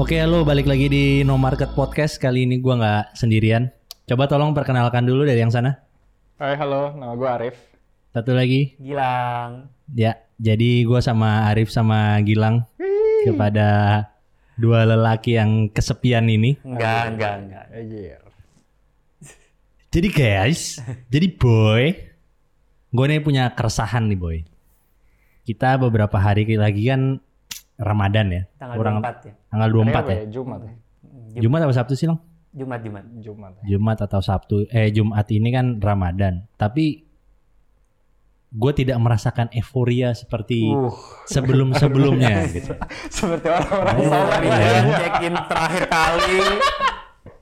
Oke, lo balik lagi di No Market Podcast. Kali ini gua nggak sendirian. Coba tolong perkenalkan dulu dari yang sana. Hai, halo, nama gue Arif. Satu lagi. Gilang. Ya, jadi gua sama Arif sama Gilang kepada dua lelaki yang kesepian ini. Enggak, enggak, enggak. Anjir. Jadi guys, jadi boy, gue nih punya keresahan nih boy. Kita beberapa hari lagi kan Ramadan ya. Tanggal Kurang 24 ya. tanggal 24 Hari ya. apa Jumat ya? Jumat atau Sabtu sih, Long? Jumat, Jumat. Jumat ya. Jumat atau Sabtu eh Jumat ini kan Ramadan tapi gue tidak merasakan euforia seperti Uh, sebelum sebelumnya gitu seperti orang-orang soleh iya. ya. Check in terakhir kali.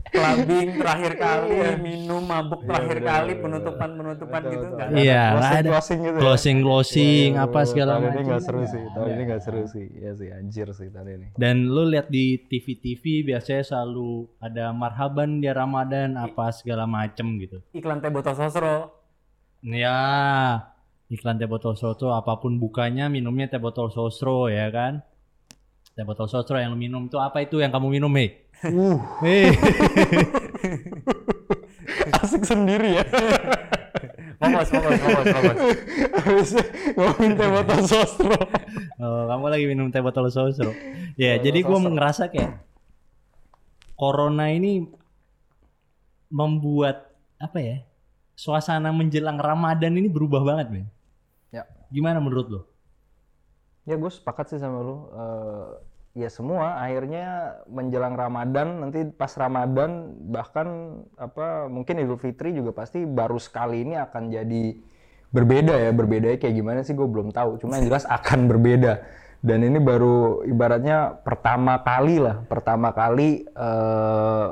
Clubbing terakhir kali, minum mabuk terakhir bener, kali, penutupan-penutupan gitu enggak. Iya, Closing- ada. closing gitu ya? closing closing Iya, apa segala Tahun ini macam nggak seru sih. Tahun ini nggak seru sih. Ya sih, anjir sih tahun ini. dan lu lihat di TV-TV biasanya selalu ada marhaban di Ramadan apa segala macem gitu Iklan teh botol sosro. ya iklan teh botol sosro apa pun bukanya minumnya teh botol sosro ya kan teh botol sosro yang lu minum itu apa itu yang kamu minum hei Uh, asik sendiri ya. Fokus, fokus, fokus, fokus. Habis ngomongin teh botol sostro. Oh, kamu lagi minum teh botol sosro. Ya, Botol jadi gue sosro. ngerasa kayak corona ini membuat apa ya? Suasana menjelang Ramadan ini berubah banget, men. Ya. Gimana menurut lo? Ya gue sepakat sih sama lu. Eh, ya semua akhirnya menjelang Ramadan nanti pas Ramadan bahkan apa mungkin Idul Fitri juga pasti baru sekali ini akan jadi berbeda ya. Berbeda kayak gimana sih gue belum tahu. Cuma yang jelas akan berbeda. Dan ini baru ibaratnya pertama kali lah. Pertama kali eh,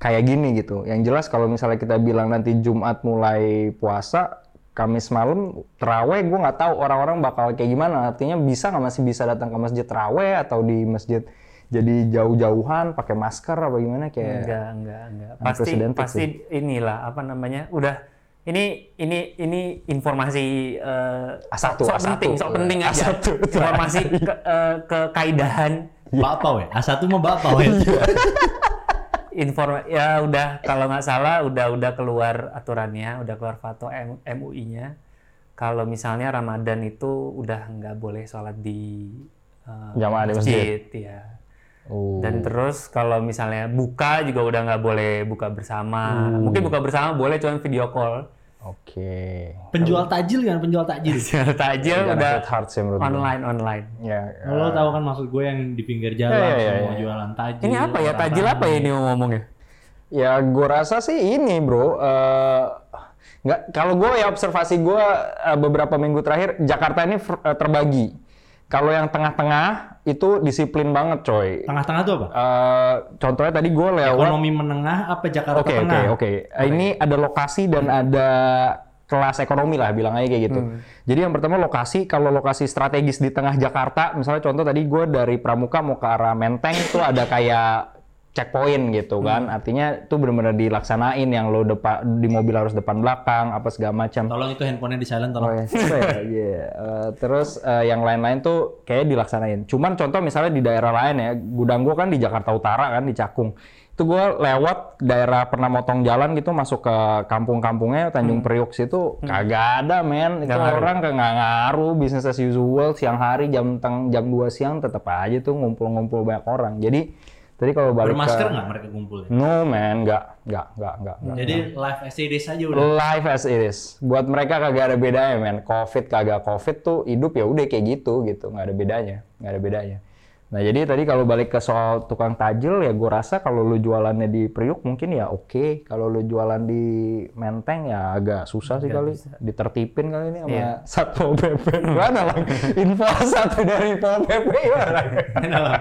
kayak gini gitu. Yang jelas kalau misalnya kita bilang nanti Jumat mulai puasa Kamis malam teraweh gue nggak tahu orang-orang bakal kayak gimana artinya bisa nggak masih bisa datang ke masjid teraweh atau di masjid jadi jauh-jauhan pakai masker apa gimana kayak Enggak, enggak, enggak. Pasti pasti inilah apa namanya? Udah ini ini ini informasi eh, A1, sok A1. penting, sok penting A1. aja. Informasi ke, eh, kekaidahan Bapak we, A1 mah bapak we. inform ya udah kalau nggak salah udah udah keluar aturannya, udah keluar fatwa MUI-nya. Kalau misalnya Ramadan itu udah nggak boleh sholat di eh, Jamaah di masjid. ya. Oh. Dan terus kalau misalnya buka juga udah nggak boleh buka bersama. Mungkin buka bersama boleh cuman video call. Oke. Penjual takjil kan, penjual takjil. Takjil udah hit hard sih menurut gua. online online. Ya, Lo tahu kan maksud gue yang di pinggir jalan Iya, iya, semua iya. jualan takjil. Ini apa ya? Tajil apa ya ini ngomongnya? Ya, gue rasa sih ini, bro. eh, nggak, kalau gue ya observasi gue eh, beberapa minggu terakhir Jakarta ini eh, terbagi. Kalau yang tengah-tengah itu disiplin banget, coy. Tengah-tengah tuh apa? Eh, contohnya tadi gue lewat. Ekonomi menengah apa Jakarta Oke, oke, Tengah? oke. Eh, Ini ada lokasi dan ada kelas ekonomi lah, bilang aja kayak gitu. Jadi yang pertama lokasi, kalau lokasi strategis di tengah Jakarta, misalnya contoh tadi gue dari Pramuka mau ke arah Menteng itu ada kayak checkpoint gitu kan. Artinya itu benar-benar dilaksanain yang lo depan di mobil harus depan belakang apa segala macam. Tolong itu handphonenya di silent Oh tolong. ya, iya. iya. Eh, terus eh, yang lain-lain tuh kayak dilaksanain. Cuman contoh misalnya di daerah lain ya, gudang gua kan di Jakarta Utara kan di Cakung. Itu gua lewat daerah pernah motong jalan gitu masuk ke kampung-kampungnya Tanjung Priuk situ kagak ada men. Itu ngaruh. orang kayak nggak ngaruh bisnis as usual siang hari jam teng jam 2 siang tetap aja tuh ngumpul-ngumpul banyak orang. Jadi tadi kalau balik Bermasker ke nggak mereka kumpulnya? No man, nggak, nggak, nggak, nggak. Jadi live SCD saja udah. Life as it is. Buat mereka kagak ada bedanya, men. Covid kagak covid tuh hidup ya udah kayak gitu gitu, nggak ada bedanya, nggak ada bedanya. Nah jadi tadi kalau balik ke soal tukang tajil ya gue rasa kalau lu jualannya di Priuk mungkin ya oke. Kalau lu jualan di Menteng ya agak susah sih kali. Ditertipin kali ini sama Iya. Satpol PP. Gimana lah? Info satu dari Pol PP gimana? Gimana lah?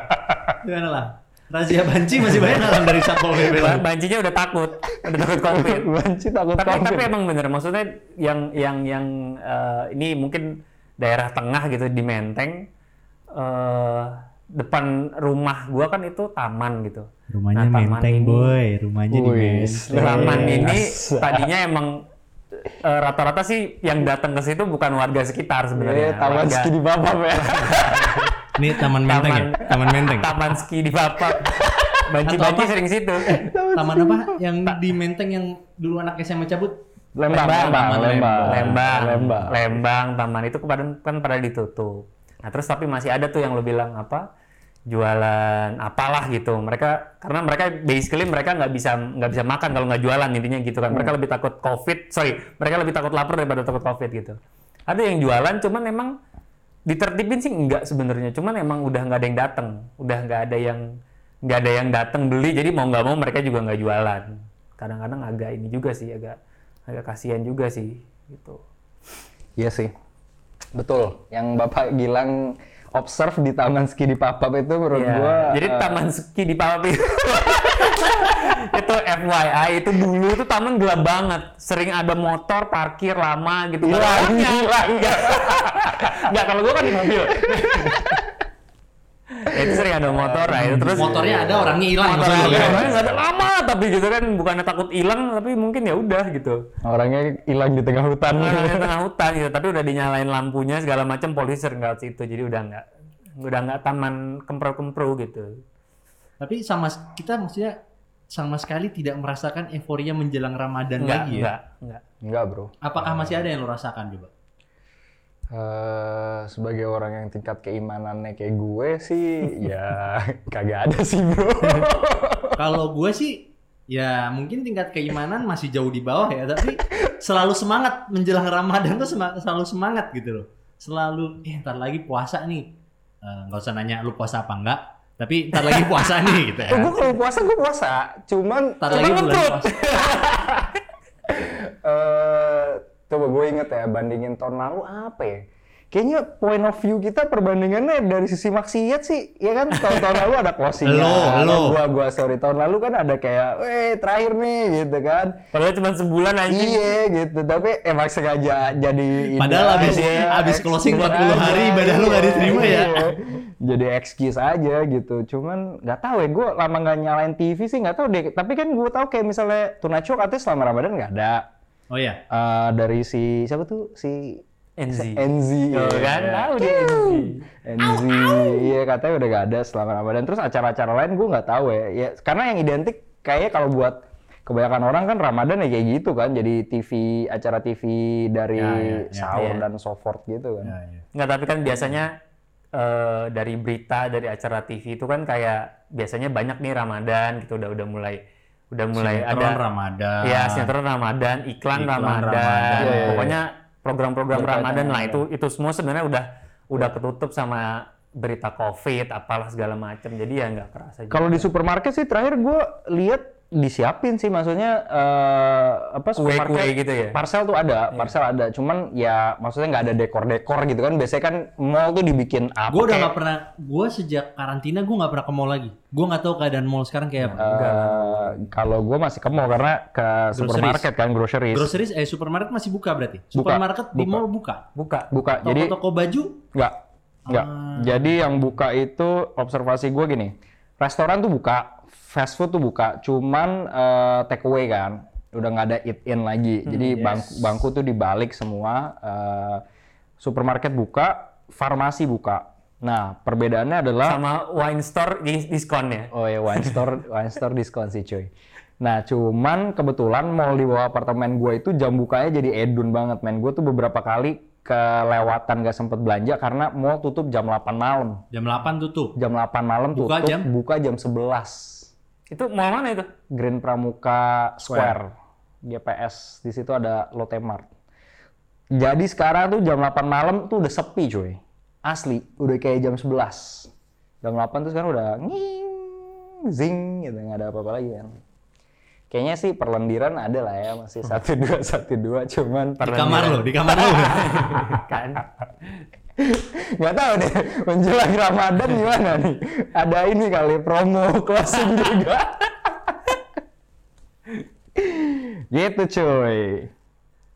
Gimana lah? Razia banci masih banyak Lang, dari Satpol PP Bancinya udah takut, udah takut covid. Banci takut tapi Covid. tapi emang bener maksudnya yang yang yang eh, ini mungkin daerah tengah gitu di Menteng eh depan rumah gua kan itu taman gitu. Rumahnya Nah, taman menteng ini- boy, rumahnya di menteng. Taman ini tadinya emang eh, rata-rata sih yang datang ke situ bukan warga sekitar sebenarnya. Eh, taman Warga- segini bapak ya. Ini taman menteng ya? Taman menteng. Taman ski di Papap. Banci-banci sering situ. Taman apa? Yang di menteng yang dulu anak SMA cabut? Lembang, Lembang, Lembang, Taman Lembang, Lembang, Lembang. Lembang, taman itu kan, kan pada ditutup. Nah terus tapi masih ada tuh yang lo bilang apa jualan apalah gitu. Mereka karena mereka basically mereka nggak bisa nggak bisa makan kalau nggak jualan intinya gitu kan. Mereka lebih takut covid, sorry, mereka lebih takut lapar daripada takut covid gitu. Ada yang jualan, cuman emang ditertibin sih enggak sebenarnya. Cuman emang udah nggak ada yang datang, udah nggak ada yang nggak ada yang datang beli. Jadi mau nggak mau mereka juga nggak jualan. Kadang-kadang agak ini juga sih agak agak kasihan juga sih gitu. Iya sih. Betul. Yang Bapak Gilang observe di Taman Ski di Papap itu menurut Iya. gua Jadi eh, taman ski di Papap itu itu FYI itu dulu itu taman gelap banget. Sering ada motor parkir lama gitu. Hilang, orangnya. hilang. Nggak. Nggak, kalau gua kan di mobil. Itu sering ada motor nah itu terus Motornya ada, orangnya hilang motornya ada, kan? orangnya nggak ada lama tapi gitu kan bukannya takut hilang tapi mungkin ya udah gitu orangnya hilang di tengah hutan. Orang di tengah hutan gitu tapi udah dinyalain lampunya segala macam polisi sering lewat situ jadi udah nggak udah nggak taman kempro-kempro gitu Tapi sama kita maksudnya sama sekali tidak merasakan euforia menjelang Ramadan Enggak, lagi ya. enggak, enggak. Enggak, Bro. Apakah masih ada yang lo rasakan coba? Eh, sebagai orang yang tingkat keimanannya kayak gue sih ya kagak ada sih, Bro. Kalau gue sih ya mungkin tingkat keimanan masih jauh di bawah ya, tapi selalu semangat menjelang Ramadan tuh sema- selalu semangat gitu loh. Selalu eh ntar lagi puasa nih. Eh, nggak usah nanya lu puasa apa enggak, tapi ntar lagi puasa nih gitu ya. gue kalau puasa gue puasa, cuman Ntar lagi bulan puasa. eh coba gue inget ya bandingin tahun lalu apa ya? Kayaknya point of view kita perbandingannya dari sisi maksiat sih, ya kan tahun-tahun lalu ada closingnya. Lo, lo. Gua, gua sorry tahun lalu kan ada kayak, eh terakhir nih gitu kan. Padahal cuma sebulan aja. Iya gitu, tapi emang sengaja jadi ini Padahal abis- aja, abis closing excuse 40 hari aja. ibadah lu nggak diterima ya. Iya. Jadi excuse aja gitu. Cuman nggak tahu ya, gue lama nggak nyalain TV sih nggak tahu deh. Tapi kan gue tahu kayak misalnya Tunacho katanya selama Ramadan nggak ada. Oh ya. Eh, dari si siapa tuh si NZ. NZ Tuh ya. kan, tahu dia NZ. NZ, iya katanya udah gak ada selama Ramadan. Terus acara-acara lain gue nggak tahu ya. ya. Karena yang identik kayaknya kalau buat kebanyakan orang kan Ramadan ya kayak gitu kan. Jadi TV, acara TV dari Ya, ya, ya. sahur Ya. dan so forth gitu kan. Ya, ya. Nggak, tapi kan biasanya eh, dari berita dari acara TV itu kan kayak biasanya banyak nih Ramadan gitu udah udah mulai udah mulai Sinetron ada Ramadan. ya sinetron Ramadan, iklan, Iklan Ramadan, Ramadan. Iya, iya, pokoknya program-program Ramadan lah Ramadan. itu itu semua sebenarnya udah udah ketutup sama berita COVID apalah segala macam jadi ya nggak kerasa. Kalau di supermarket sih terakhir gue lihat disiapin sih maksudnya eh, apa supermarket Kue-kue gitu ya? parcel tuh ada parcel ada cuman ya maksudnya nggak ada dekor-dekor gitu kan biasanya kan mall tuh dibikin apa Gue udah kayak, nggak pernah, gue sejak karantina gue nggak pernah ke mall lagi. Gue nggak tahu keadaan mall sekarang kayak apa. eh, kalau gue masih ke mall karena ke supermarket kan groceries Groceries, eh supermarket masih buka berarti? Buka, Supermarket di buka. mall buka. buka buka jadi Toko-toko baju, nggak nggak Ah. jadi yang buka itu observasi gue gini restoran tuh buka fast food tuh buka cuman eh, take away kan udah nggak ada eat in lagi Hmm, jadi bangku bangku tuh dibalik semua eh, supermarket buka farmasi buka nah perbedaannya adalah sama wine store di diskon ya. Oh ya wine store wine store diskon sih cuy. Nah cuman kebetulan mall di bawah apartemen gue itu jam bukanya jadi edun banget men. Gue tuh beberapa kali kelewatan gak sempet belanja karena mall tutup jam 8 malam. jam 8 tutup. Jam 8 malam tutup, Buka jam? buka jam 11. Itu mall mana itu? Grand Pramuka Square, GPS. Di situ ada Lotte Mart. Jadi sekarang tuh jam 8 malam tuh udah sepi cuy. Asli, udah kayak jam 11. Jam 8 tuh sekarang udah nging, zing gitu, nggak ada apa-apa lagi kan. Kayaknya sih perlendiran ada lah ya, masih satu dua satu dua, cuman Di kamar lo, di kamar lo. kan. Nggak tahu deh menjelang Ramadan gimana nih. Ada ini kali promo closing juga. gitu cuy.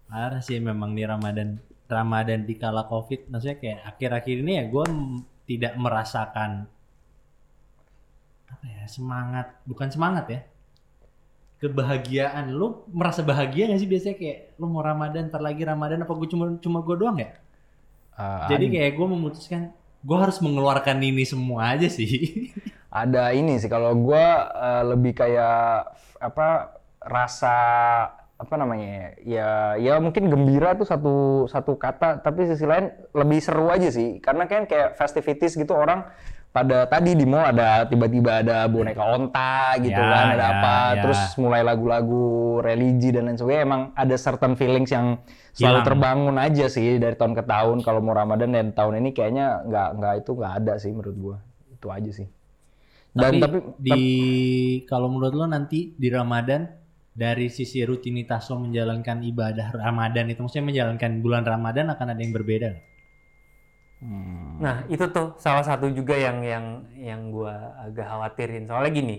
Parah sih memang di Ramadan Ramadan di kala Covid, maksudnya kayak akhir-akhir ini ya gue tidak merasakan apa ya semangat, bukan semangat ya, kebahagiaan. Lu merasa bahagia gak sih biasanya kayak lu mau Ramadan, ntar lagi Ramadan apa gue cuma cuma gue doang ya? Ah, Jadi kayak gue memutuskan gue harus mengeluarkan ini semua aja sih. ada ini sih kalau gua eh, lebih kayak apa rasa apa namanya ya ya mungkin gembira tuh satu satu kata tapi sisi lain lebih seru aja sih karena kan kayak festivities gitu orang pada tadi di mall ada tiba-tiba ada boneka onta gitu Ya, kan ada ya, apa ya. terus mulai lagu-lagu religi dan lain sebagainya emang ada certain feelings yang selalu Hilang. terbangun aja sih dari tahun ke tahun kalau mau Ramadan dan tahun ini kayaknya nggak nggak itu nggak ada sih menurut gua itu aja sih dan tapi, tapi, di kalau menurut lo nanti di Ramadan dari sisi rutinitas lo menjalankan ibadah Ramadan itu maksudnya menjalankan bulan Ramadan akan ada yang berbeda? Hmm. Nah, itu tuh salah satu juga yang yang yang gua agak khawatirin. Soalnya gini,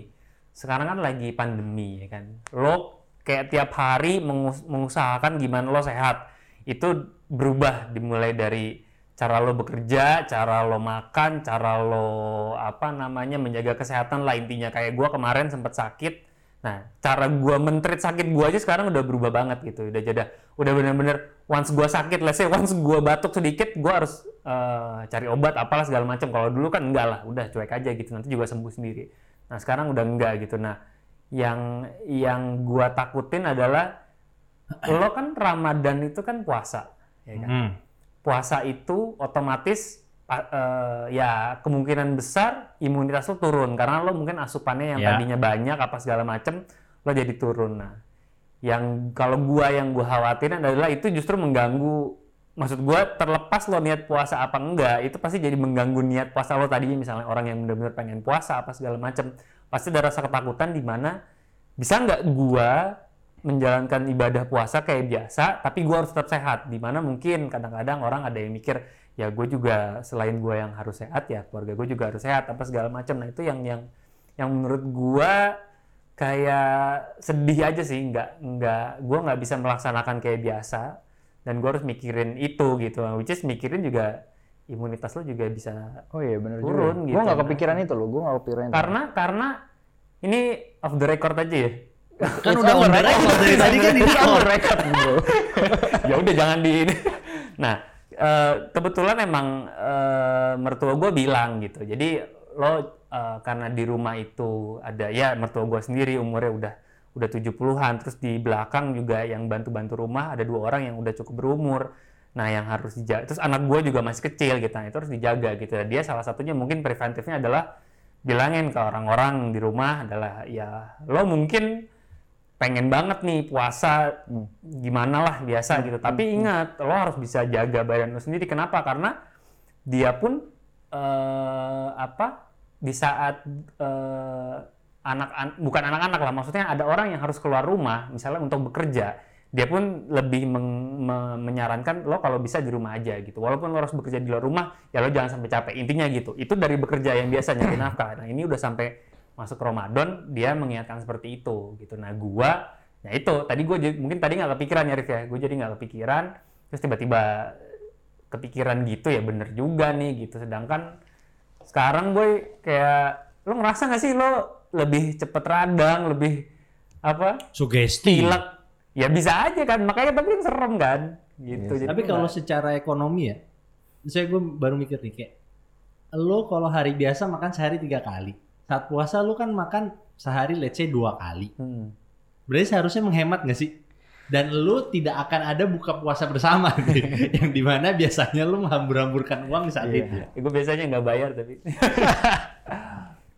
sekarang kan lagi pandemi ya kan. Lo kayak tiap hari mengus- mengusahakan gimana lo sehat. Itu berubah dimulai dari cara lo bekerja, cara lo makan, cara lo apa namanya menjaga kesehatan lah intinya. Kayak gua kemarin sempat sakit. Nah, cara gua mentreat sakit gua aja sekarang udah berubah banget gitu. Udah jeda, udah bener-bener once gua sakit, let's say once gua batuk sedikit, gua harus eh, cari obat apalah segala macam. Kalau dulu kan enggak lah, udah cuek aja gitu. Nanti juga sembuh sendiri. Nah, sekarang udah enggak gitu. Nah, yang yang gua takutin adalah lo kan Ramadan itu kan puasa, ya kan? Hmm. puasa itu otomatis eh, ya kemungkinan besar imunitas lo turun karena lo mungkin asupannya yang Ya. tadinya banyak apa segala macem lo jadi turun nah yang kalau gua yang gua khawatirin adalah itu justru mengganggu maksud gua terlepas lo niat puasa apa enggak itu pasti jadi mengganggu niat puasa lo tadinya misalnya orang yang benar-benar pengen puasa apa segala macem pasti ada rasa ketakutan di mana bisa nggak gua menjalankan ibadah puasa kayak biasa, tapi gue harus tetap sehat. Di mana mungkin kadang-kadang orang ada yang mikir, ya gue juga selain gue yang harus sehat ya keluarga gue juga harus sehat apa segala macam. Nah itu yang yang yang menurut gue kayak sedih aja sih, nggak nggak gue nggak bisa melaksanakan kayak biasa dan gue harus mikirin itu gitu. Which is mikirin juga imunitas lo juga bisa Oh iya bener Turun juga. gitu. Gue nggak kepikiran itu loh, gue nggak kepikiran itu. karena karena ini off the record aja ya. Kan It's udah on record dari tadi kan ini on record, bro. ya udah jangan di ini. Nah, eh, kebetulan emang eh, mertua gue bilang gitu. Jadi lo eh, karena di rumah itu ada ya mertua gue sendiri umurnya udah udah 70-an terus di belakang juga yang bantu-bantu rumah ada dua orang yang udah cukup berumur. Nah, yang harus dijaga. Terus anak gue juga masih kecil gitu. Nah, itu harus dijaga gitu. Dia salah satunya mungkin preventifnya adalah bilangin ke orang-orang di rumah adalah ya lo mungkin pengen banget nih puasa gimana lah biasa gitu. Tapi ingat lo harus bisa jaga badan lo sendiri. Kenapa? Karena dia pun eh, apa di saat eh, anak an- bukan anak-anak lah maksudnya ada orang yang harus keluar rumah misalnya untuk bekerja dia pun lebih meng- me- menyarankan lo kalau bisa di rumah aja gitu. Walaupun lo harus bekerja di luar rumah ya lo jangan sampai capek. Intinya gitu. Itu dari bekerja yang biasa nyari nafkah. Nah ini udah sampai masuk Ramadan dia mengingatkan seperti itu gitu. Nah gua ya itu tadi gue mungkin tadi nggak kepikiran ya Rif ya. Gue jadi nggak kepikiran. Terus tiba-tiba kepikiran gitu ya bener juga nih gitu. Sedangkan sekarang gue kayak lo ngerasa nggak sih lo lebih cepet radang lebih apa Sugesti. pilek ya bisa aja kan makanya tapi kan serem kan gitu Iya sih. Jadi Tapi kalau secara ekonomi ya, saya gue baru mikir nih kayak, lo kalau hari biasa makan sehari tiga kali, saat puasa lo kan makan sehari let's say dua kali. Hmm. Berarti seharusnya menghemat nggak sih? Dan lo tidak akan ada buka puasa bersama nih, yang di mana biasanya lo menghambur-hamburkan uang di saat Iya. itu. Gue biasanya nggak bayar tapi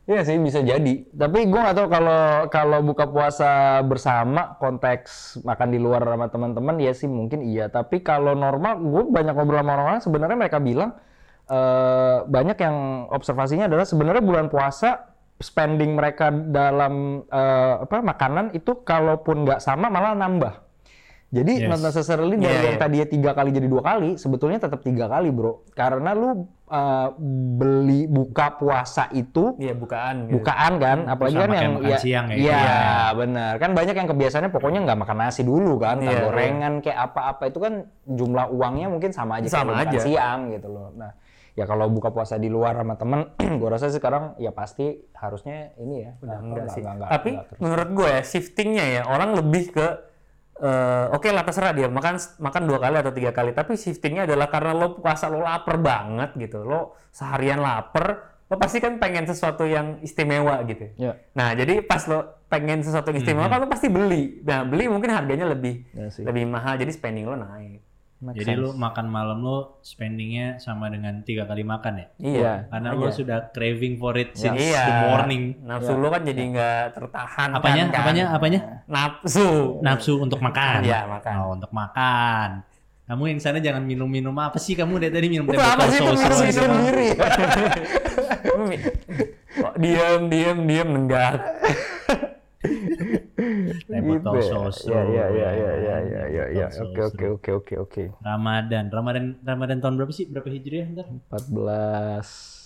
Iya sih bisa jadi. Tapi gue nggak tahu kalau kalau buka puasa bersama konteks makan di luar sama teman-teman ya sih mungkin iya. Tapi kalau normal gue banyak ngobrol sama orang-orang sebenarnya mereka bilang eh, banyak yang observasinya adalah sebenarnya bulan puasa spending mereka dalam eh, apa makanan itu kalaupun nggak sama malah nambah. Jadi Yes. not necessarily dari Iya, yang tadinya tiga kali jadi dua kali, sebetulnya tetap tiga kali bro. Karena lu uh, beli buka puasa itu Iya bukaan gitu. bukaan kan, apalagi Sama kan kayak yang makan siang ya, Iya, iya. benar. Kan banyak yang kebiasaannya pokoknya nggak makan nasi dulu kan, entah Iya, gorengan kayak apa-apa itu kan jumlah uangnya mungkin sama aja Sama kayak makan aja. siang gitu loh. Nah, ya kalau buka puasa di luar sama temen, gue rasa sekarang ya pasti harusnya ini ya. Udah apa, enggak sih. nggak- nggak- Tapi nggak terus. menurut gue ya shiftingnya ya orang lebih ke eh, oke lah terserah dia. Makan makan dua kali atau tiga kali. Tapi shiftingnya adalah karena lo puasa lo lapar banget gitu. Lo seharian lapar lo pasti kan pengen sesuatu yang istimewa gitu. Ya. nah jadi pas lo pengen sesuatu yang istimewa kan lo pasti beli. Nah beli mungkin harganya lebih Ya sih. lebih mahal. Jadi spending lo naik Make Jadi sense. lu makan malam lu spendingnya sama dengan tiga kali makan ya? iya Karena lu sudah craving for it since iya the morning. nafsu lo kan jadi nggak tertahan Apanya? kan, Apanya? Apanya? nafsu Nafsu untuk makan. Iya, makan. Oh, untuk makan. Kamu yang sana jangan minum-minum apa sih kamu dari tadi minum teh apa botol sih aja. sendiri? Kok diam, diam, diam nenggak. Teh botol Gitu ya. Ya, ya, ya, ya, ya, ya, ya, ya. Oke, oke, oke, oke, oke. Ramadan. Ramadan Ramadan tahun berapa sih? Berapa Hijriah ntar? 14.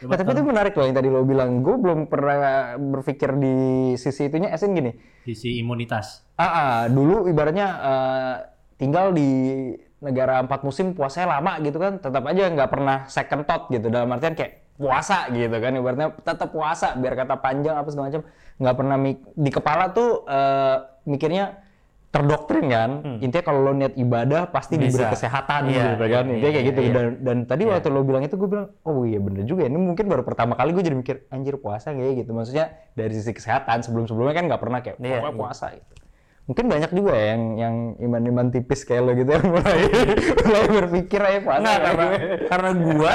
Coba Nah, tapi itu menarik loh yang tadi lo bilang. Gue belum pernah berpikir di sisi itunya. Esin gini. Sisi imunitas. Ah, ah, dulu ibaratnya eh, tinggal di negara empat musim puasanya lama gitu kan, tetap aja nggak pernah second thought gitu. Dalam artian kayak puasa gitu kan, ibaratnya tetap puasa biar kata panjang apa segala macam. Nggak pernah mik- di kepala tuh eh, mikirnya terdoktrin kan. Intinya kalau lo niat ibadah pasti diberi Bisa. kesehatan Iya, gitu kan. iya, Intinya kayak gitu. iya. Dan, dan tadi waktu lo bilang itu gue bilang, oh iya bener juga. Ini mungkin baru pertama kali gue jadi mikir, anjir puasa nggak ya gitu. Maksudnya dari sisi kesehatan sebelum-sebelumnya kan nggak pernah kayak Iya, pokoknya iya. puasa gitu. Mungkin banyak juga ya yang yang iman-iman tipis kayak lo gitu yang mulai mulai berpikir aja puasa. Kayak karena, gue. karena gua,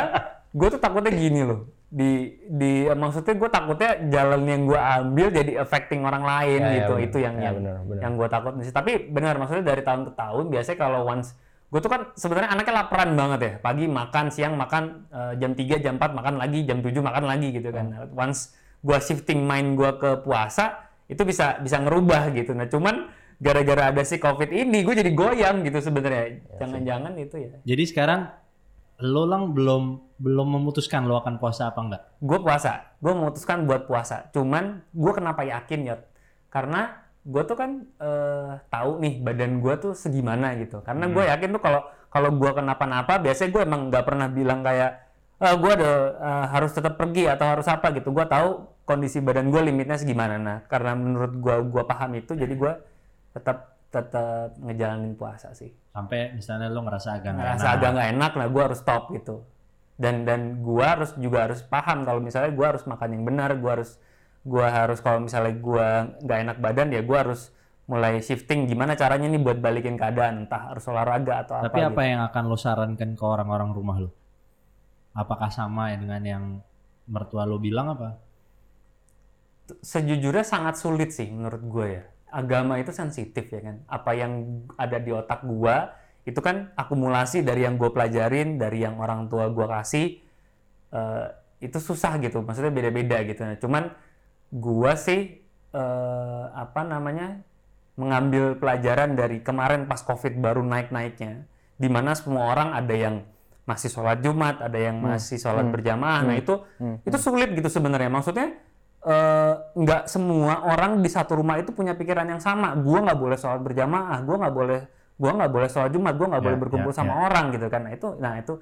gua tuh takutnya gini loh. Di, di maksudnya gue takutnya jalan yang gua ambil jadi affecting orang lain Ya, ya, gitu. benar. Itu yang Ya, yang, benar, benar. yang gue takut sih. Tapi benar maksudnya dari tahun ke tahun biasanya kalau once gue tuh kan sebenarnya anaknya laparan banget ya. Pagi makan, siang makan, eh, jam 3, jam 4 makan lagi, jam 7 makan lagi gitu kan. Hmm. Once gua shifting mind gua ke puasa, itu bisa bisa ngerubah gitu. Nah, cuman gara-gara ada si Covid ini gue jadi goyang gitu sebenarnya. Jangan-jangan itu ya. Jadi sekarang lo lang belum belum memutuskan lo akan puasa apa enggak? gue puasa. Gue memutuskan buat puasa. Cuman gue kenapa yakin ya karena gue tuh kan eh, tahu nih badan gue tuh segimana gitu. Karena gue yakin tuh kalau kalau gue kenapa-napa biasanya gue emang nggak pernah bilang kayak eh gue ada eh, harus tetap pergi atau harus apa gitu. Gue tahu kondisi badan gue limitnya segimana. Nah karena menurut gue gue paham itu jadi gue tetap tetap ngejalanin puasa sih Sampai misalnya lo ngerasa agak nggak ngerasa enak. agak nggak enak nah gue harus stop gitu dan dan gua harus juga harus paham kalau misalnya gua harus makan yang benar gua harus gua harus kalau misalnya gua nggak enak badan ya gua harus mulai shifting gimana caranya nih buat balikin keadaan entah harus olahraga atau Tapi apa, apa yang akan lo sarankan ke orang-orang rumah lo? Apakah sama ya dengan yang mertua lo bilang apa? gitu. sejujurnya sangat sulit sih menurut gue ya agama itu sensitif ya kan? Apa yang ada di otak gua itu kan akumulasi dari yang gue pelajarin dari yang orang tua gua kasih eh, itu susah gitu. Maksudnya beda-beda gitu. Nah, cuman gua sih eh, apa namanya mengambil pelajaran dari kemarin pas covid baru naik-naiknya di mana semua orang ada yang masih sholat jumat ada yang masih sholat berjamaah. Nah itu itu sulit gitu sebenarnya. Maksudnya eh, nggak semua orang di satu rumah itu punya pikiran yang sama. Gua nggak boleh sholat berjamaah gua nggak boleh gua nggak boleh sholat jumat gua nggak Ya, boleh berkumpul ya, sama orang gitu kan. Nah itu nah itu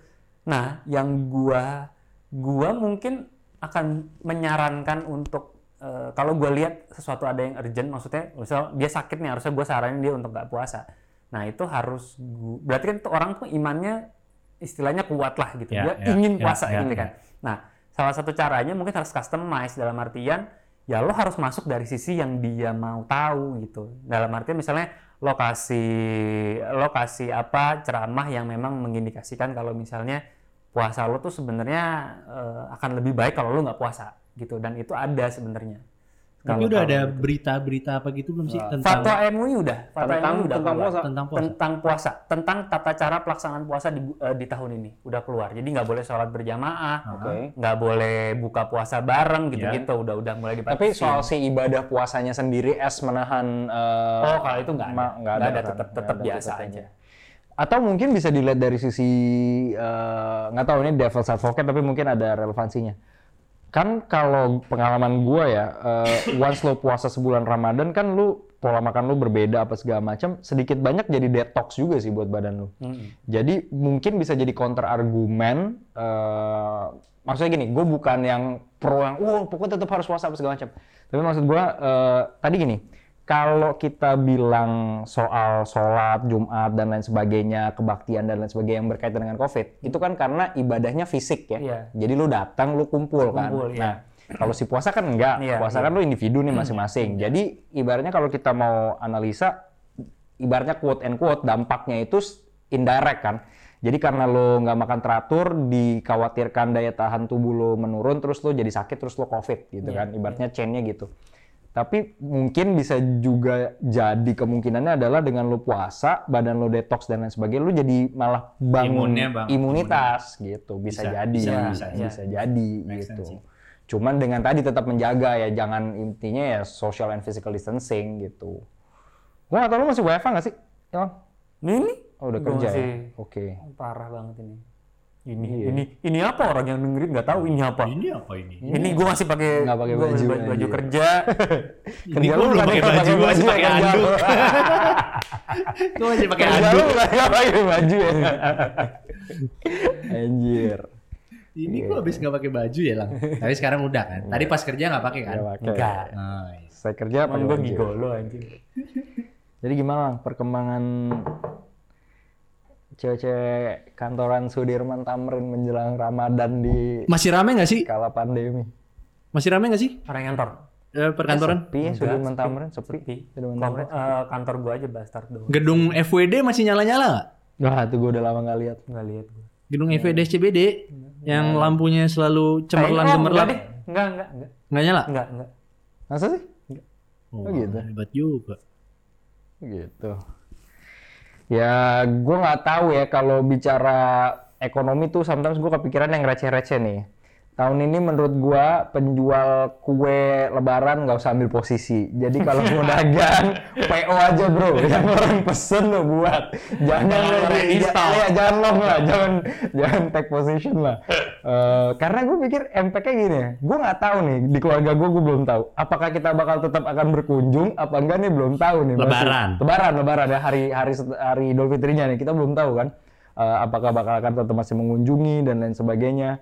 nah yang gua gua mungkin akan menyarankan untuk eh, kalau gua lihat sesuatu ada yang urgent maksudnya misal dia sakit nih harusnya gua saranin dia untuk nggak puasa. Nah itu harus gua, berarti kan tuh orang tuh imannya istilahnya kuat lah gitu. Ya, dia ya, ingin ya, puasa ya, gitu ya. kan. Nah salah satu caranya mungkin harus customize dalam artian ya lo harus masuk dari sisi yang dia mau tahu gitu. Dalam artian misalnya lokasi lokasi apa ceramah yang memang mengindikasikan kalau misalnya puasa lo tuh sebenarnya eh, akan lebih baik kalau lo nggak puasa gitu. Dan itu ada sebenarnya Tapi Kalau- udah kalau ada gitu. berita-berita apa gitu belum sih tentang fatwa MUI udah fatwa Tentang- MUI udah tentang keluar. puasa. tentang puasa? tentang puasa tentang tata cara pelaksanaan puasa di, eh, di tahun ini udah keluar jadi nggak boleh sholat berjamaah Oke. nggak boleh buka puasa bareng gitu-gitu Ya. udah udah mulai Tapi dipatasin. soal si ibadah puasanya sendiri es menahan eh, oh kalau itu nggak ada nggak ada ada kan? tetap tetap ada biasa tetap aja Atau mungkin bisa dilihat dari sisi eh, nggak tahu ini devil's advocate tapi mungkin ada relevansinya. Kan kalau pengalaman gua ya, eh, once lo puasa sebulan Ramadan kan lu pola makan lu berbeda apa segala macam, sedikit banyak jadi detox juga sih buat badan lu. Mm-mm. Jadi mungkin bisa jadi counter argumen. eh, maksudnya gini, gue bukan yang pro yang, oh pokoknya tetap harus puasa apa segala macam. Tapi maksud gue tadi gini, kalau kita bilang soal sholat, Jumat dan lain sebagainya, kebaktian dan lain sebagainya yang berkaitan dengan COVID, itu kan karena ibadahnya fisik ya. Iya. Jadi lu datang, lu kumpul, kan. Kumpul, iya. Nah, kalau si puasa kan enggak. Iya, puasa iya. kan lu individu nih masing-masing. Jadi ibaratnya kalau kita mau analisa, ibaratnya quote and quote dampaknya itu indirect kan. Jadi karena lo nggak makan teratur, dikhawatirkan daya tahan tubuh lo menurun, terus lo jadi sakit, terus lo covid gitu Iya, kan. Ibaratnya chainnya gitu. Tapi mungkin bisa juga jadi kemungkinannya adalah dengan lo puasa, badan lo detox dan lain sebagainya, lo jadi malah bangun Imunnya bangun, imunitas gitu. Bisa, Bisa, jadi, bisa, ya. bisa, bisa, iya. jadi Make gitu. sense. Cuman dengan tadi tetap menjaga ya, jangan intinya ya social and physical distancing gitu. Gua nggak tahu lu masih WFA nggak sih? Emang? Ini Oh, udah Gua kerja masih ya? Oke. parah banget ini. Ini Iya. ini ini apa orang yang dengerin nggak tahu ini apa. Ini apa ini? Ini gue masih pakai Nggak pakai baju baju aja. kerja. Ini Kerja gue lu belum pakai baju, gue masih pakai kerja anduk. Gue masih pakai anduk. nggak pakai baju ya? Anjir. Ini gue habis nggak pakai baju ya lang. Tapi sekarang udah kan. Tadi pas kerja nggak pakai kan? Nggak. Enggak. Nice. Saya kerja pakai Emang gue baju. gigolo anjing. Jadi gimana Lang, perkembangan cewek-cewek kantoran Sudirman Tamrin menjelang Ramadan di Masih rame nggak sih? kala pandemi? Masih rame nggak sih Orang kantor. eh, perkantoran? Sepi ya Sudirman Tamrin, sepi. Sepi. Sudirman Kantor, Tamrin. eh, kantor gue aja bastard doang. Gedung FWD masih nyala-nyala nggak? Wah, itu gue udah lama nggak lihat. Nggak lihat. Gedung FWD CBD yang lampunya selalu cemerlang oh, gemerlap. Enggak deh. Enggak, enggak, enggak. Nggak nyala? Enggak, enggak. Masa sih? Oh, gitu. Hebat juga. Gitu. Ya, gue nggak tahu ya kalau bicara ekonomi tuh sometimes gue kepikiran yang receh-receh nih. Tahun ini menurut gua penjual kue lebaran nggak usah ambil posisi. Jadi kalau mau dagang, PO aja bro. Yang orang pesen lo buat. Jangan orang ya, jangan long lah, jangan jangan take position lah. Eh, karena gue pikir MPK gini ya, gue nggak tahu nih di keluarga gue gue belum tahu. Apakah kita bakal tetap akan berkunjung? Apa enggak nih belum tahu nih. masih. Lebaran. Lebaran, Lebaran ya hari hari hari Idul Fitrinya nih kita belum tahu kan. Eh, apakah bakal akan tetap masih mengunjungi dan lain sebagainya.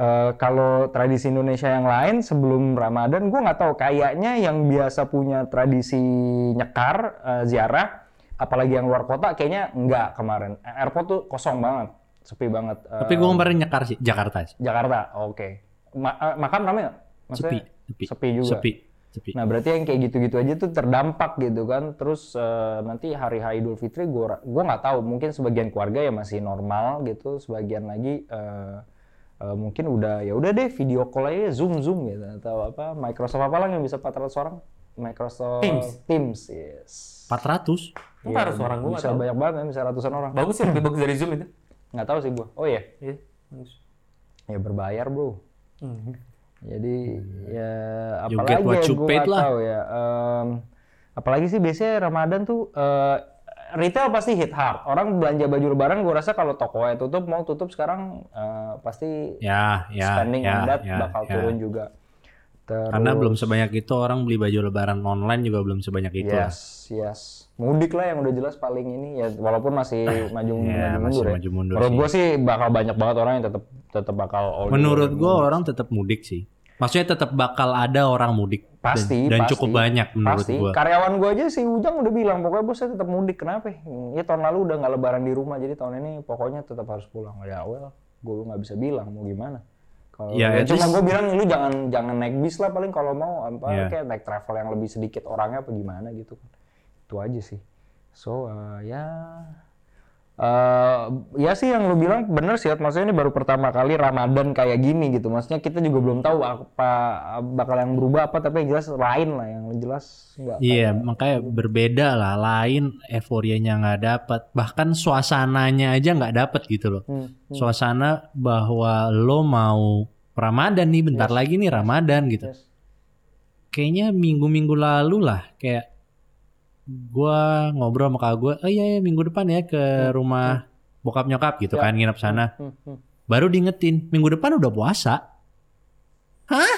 Eh, kalau tradisi Indonesia yang lain sebelum Ramadan, gue nggak tahu. Kayaknya yang biasa punya tradisi nyekar, eh, ziarah, apalagi yang luar kota, kayaknya nggak kemarin. Airport tuh kosong banget, sepi banget. Eh, Tapi gue kemarin nyekar sih Jakarta. sih. Jakarta, oke. Ma- eh, makam ramai nggak? Sepi, sepi. sepi juga. Sepi. Sepi. Nah berarti yang kayak gitu-gitu aja tuh terdampak gitu kan. Terus eh, nanti hari H Idul Fitri gue gua nggak tahu. Mungkin sebagian keluarga ya masih normal gitu. Sebagian lagi eh, eh, mungkin udah ya udah deh video call aja zoom zoom gitu atau apa Microsoft apa lah yang bisa 400 orang? Microsoft Teams. Teams yes. 400. Itu harus orang gue nggak Bisa tahu. banyak banget bisa ratusan orang. Bagus sih, lebih bagus dari Zoom itu. Nggak tahu sih gua. Oh iya, Iya, bagus. ya berbayar bro. Hmm. Jadi ya apalagi ya paid nggak lah. tahu ya. Em, apalagi sih biasanya Ramadan tuh eh, retail pasti hit hard. Orang belanja baju lebaran gue rasa kalau tokonya tutup mau tutup sekarang eh, pasti Ya, ya, spending ya, on that ya, bakal ya. turun juga. Terus, Karena belum sebanyak itu orang beli baju lebaran online juga belum sebanyak itu. lah. Yes, yes. Mudik lah yang udah jelas paling ini ya walaupun masih maju mundur, ya, maju masih mundur ya. maju mundur Menurut gue sih bakal banyak banget orang yang tetap tetap bakal Menurut gue orang tetap mudik sih. Maksudnya tetap bakal ada orang mudik. Dan- Pasti, Dan, pasti. cukup banyak menurut Pasti. gue. Karyawan gue aja si Ujang udah bilang, pokoknya bos saya tetap mudik. Kenapa? Ya tahun lalu udah nggak lebaran di rumah, jadi tahun ini pokoknya tetap harus pulang. Ya well, gue nggak bisa bilang mau gimana. Kalau Ya, ya, cuma gue bilang lu jangan jangan naik bis lah paling kalau mau apa Iya. kayak naik travel yang lebih sedikit orangnya apa gimana gitu kan. Itu aja sih. So uh, ya eh ya sih yang lu bilang bener sih, maksudnya ini baru pertama kali Ramadan kayak gini gitu. Maksudnya kita juga belum tahu apa bakal yang berubah apa, tapi yang jelas lain lah, yang jelas nggak. Iya, makanya berbeda lah. Lain euforianya nggak dapat. Bahkan suasananya aja nggak dapat gitu loh. Hmm, Suasana bahwa lo mau Ramadan nih, bentar lagi nih Ramadan gitu. yes. Kayaknya minggu-minggu lalu lah, kayak gua ngobrol sama kakak gua, oh iya, iya minggu depan ya ke rumah bokap nyokap gitu Ya. kan nginep sana. Hmm, hmm. Baru diingetin, minggu depan udah puasa. Hah?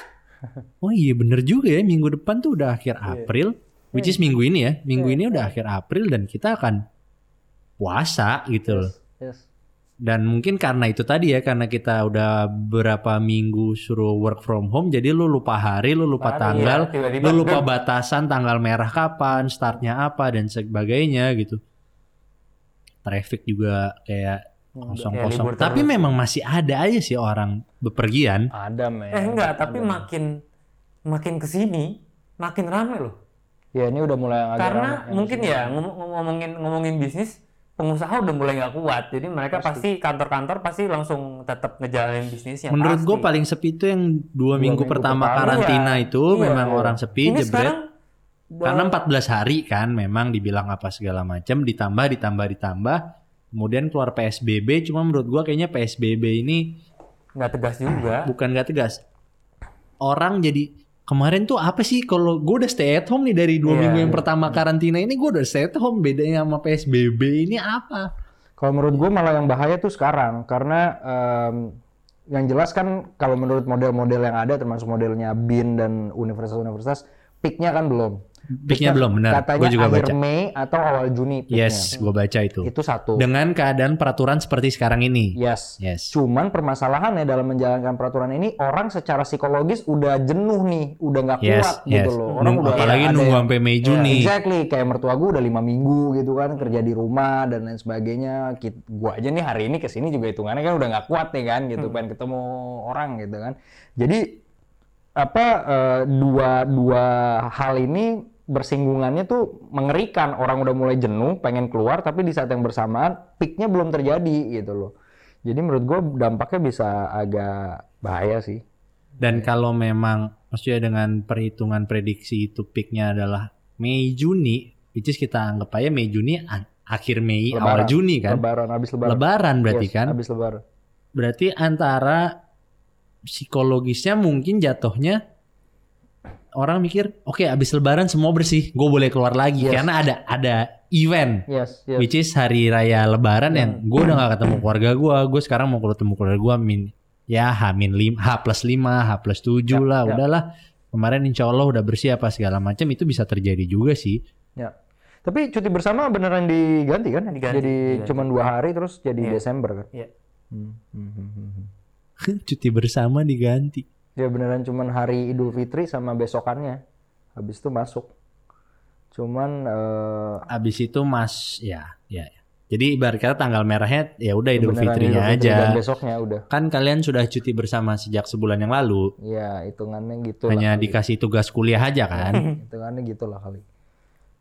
Oh iya bener juga ya, minggu depan tuh udah akhir April. Which is minggu ini ya. Minggu Iya, ini udah akhir April dan kita akan puasa gitu loh. Yes. Dan mungkin karena itu tadi ya, karena kita udah berapa minggu suruh work from home, jadi lu lupa hari, lu lupa Hari, tanggal, ya, tiba-tiba lu lupa batasan tanggal merah kapan, startnya apa dan sebagainya gitu. Traffic juga kayak kosong-kosong. libur Tapi terus. memang masih ada aja sih orang bepergian. Ada men. Eh enggak, tapi makin makin ke sini makin rame loh. Ya ini udah mulai agak Karena rame mungkin ya ngom- ngomongin ngomongin bisnis, pengusaha udah mulai nggak kuat. Jadi mereka pasti kantor-kantor pasti langsung tetap ngejalanin bisnisnya. Menurut pasti. gue paling sepi itu yang dua, minggu, minggu pertama pertama, karantina iya. itu Iya, memang iya. orang sepi, ini jebret. sekarang Karena 14 hari kan memang dibilang apa segala macam ditambah ditambah ditambah kemudian keluar PSBB cuma menurut gua kayaknya PSBB ini nggak tegas juga. bukan gak tegas. Orang jadi kemarin tuh apa sih kalau gue udah stay at home nih dari dua Iya, minggu yang iya. pertama karantina ini gue udah stay at home bedanya sama PSBB ini apa? Kalau menurut gue malah yang bahaya tuh sekarang karena em, yang jelas kan kalau menurut model-model yang ada termasuk modelnya BIN dan universitas-universitas peaknya kan belum. Peaknya belum benar. Katanya Gue juga akhir baca. Mei atau awal Juni peaknya. Yes, gue baca itu. Itu satu. Dengan keadaan peraturan seperti sekarang ini. Yes. Yes. Cuman permasalahannya dalam menjalankan peraturan ini orang secara psikologis udah jenuh nih, udah nggak Yes, kuat yes. gitu loh. Orang Nung- udah apalagi ada nunggu sampai Mei Ya, Juni. exactly, kayak mertua gue udah lima minggu gitu kan kerja di rumah dan lain sebagainya. Gua aja nih hari ini ke sini juga hitungannya kan udah nggak kuat nih kan gitu, pengen ketemu orang gitu kan. Jadi apa eh, dua dua hal ini bersinggungannya tuh mengerikan. Orang udah mulai jenuh, pengen keluar, tapi di saat yang bersamaan peaknya belum terjadi gitu loh. Jadi menurut gue dampaknya bisa agak bahaya sih. Dan kalau memang maksudnya dengan perhitungan prediksi itu peaknya adalah Mei Juni, which is kita anggap aja Mei Juni akhir Mei awal Lebaran. Juni kan. Lebaran habis lebaran. Lebaran berarti Yes, kan. Habis lebaran. Berarti antara psikologisnya mungkin jatuhnya orang mikir, oke abis Lebaran semua bersih, gue boleh keluar lagi Yes. karena ada ada event. Yes, yes. Which is hari raya Lebaran yang gue udah gak ketemu keluarga gue, gue sekarang mau ketemu keluarga gue min ya H min lim, H plus 5, H plus 7 Ya, lah, ya. udahlah. Kemarin insya Allah udah bersih apa segala macam itu bisa terjadi juga sih. Ya. Tapi cuti bersama beneran diganti kan? Diganti, jadi diganti. cuma dua hari terus jadi Iya. Desember kan? Iya. Hmm, hmm, hmm, hmm, hmm. Cuti bersama diganti. Ya beneran cuman hari Idul Fitri sama besokannya. Habis itu masuk. Cuman eh, Abis itu mas ya ya. ya. Jadi ibarat kata tanggal merahnya ya udah Idul beneran Fitrinya Idul Fitri aja. Dan besoknya udah. Kan kalian sudah cuti bersama sejak sebulan yang lalu. Ya hitungannya gitu Hanya lah. kali. dikasih tugas kuliah aja kan. Hitungannya gitu lah kali.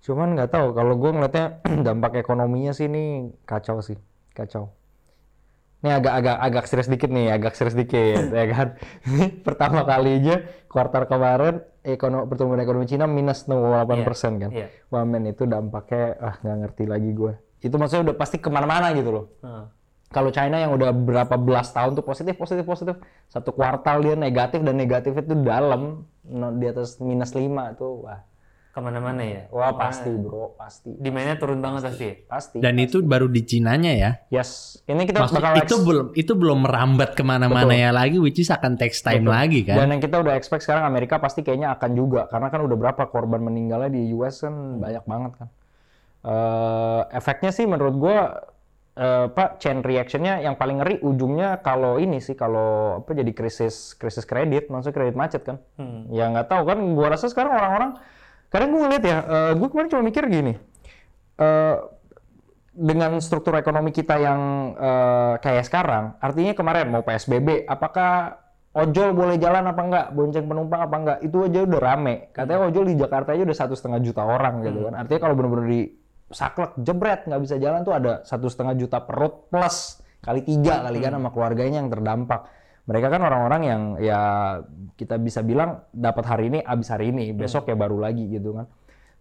Cuman nggak tahu kalau gue ngeliatnya dampak ekonominya sih ini kacau sih. Kacau. Ini agak-agak agak serius dikit nih, agak serius dikit ya kan. Ini pertama kalinya kuartal kemarin ekonomi pertumbuhan ekonomi Cina minus 0,8 persen kan. Iya. Wah men itu dampaknya ah nggak ngerti lagi gue. Itu maksudnya udah pasti ke mana-mana gitu loh. Heeh. Kalau China yang udah berapa belas tahun tuh positif, positif, positif. Satu kuartal dia negatif dan negatifnya tuh dalam di atas minus 5 tuh. Wah, Ke mana-mana ya. wah pasti bro, pasti. Demandnya turun banget pasti. Pasti. Dan itu baru di Cinanya ya. Yes. Ini kita Maksud, bakal itu belum itu belum merambat ke mana-mana ya lagi, which is akan text time Betul. lagi kan. Dan yang kita udah expect sekarang Amerika pasti kayaknya akan juga karena kan udah berapa korban meninggalnya di US kan banyak banget kan. Eh efeknya sih menurut gua eh, apa chain reactionnya yang paling ngeri ujungnya kalau ini sih kalau apa jadi krisis krisis kredit maksudnya kredit macet kan. Hmm. Ya nggak tahu kan gua rasa sekarang orang-orang kadang gua ngeliat ya eh, gua kemarin cuma mikir gini. eh dengan struktur ekonomi kita yang eh, kayak sekarang, artinya kemarin mau PSBB, apakah ojol boleh jalan apa enggak, bonceng penumpang apa enggak, itu aja udah rame. Katanya ojol di Jakarta aja udah satu setengah juta orang gitu kan. Artinya kalau benar-benar di saklek jebret nggak bisa jalan tuh ada satu setengah juta perut plus kali tiga kali kan sama keluarganya yang terdampak. Mereka kan orang-orang yang ya kita bisa bilang dapat hari ini habis hari ini, besok ya baru lagi gitu kan.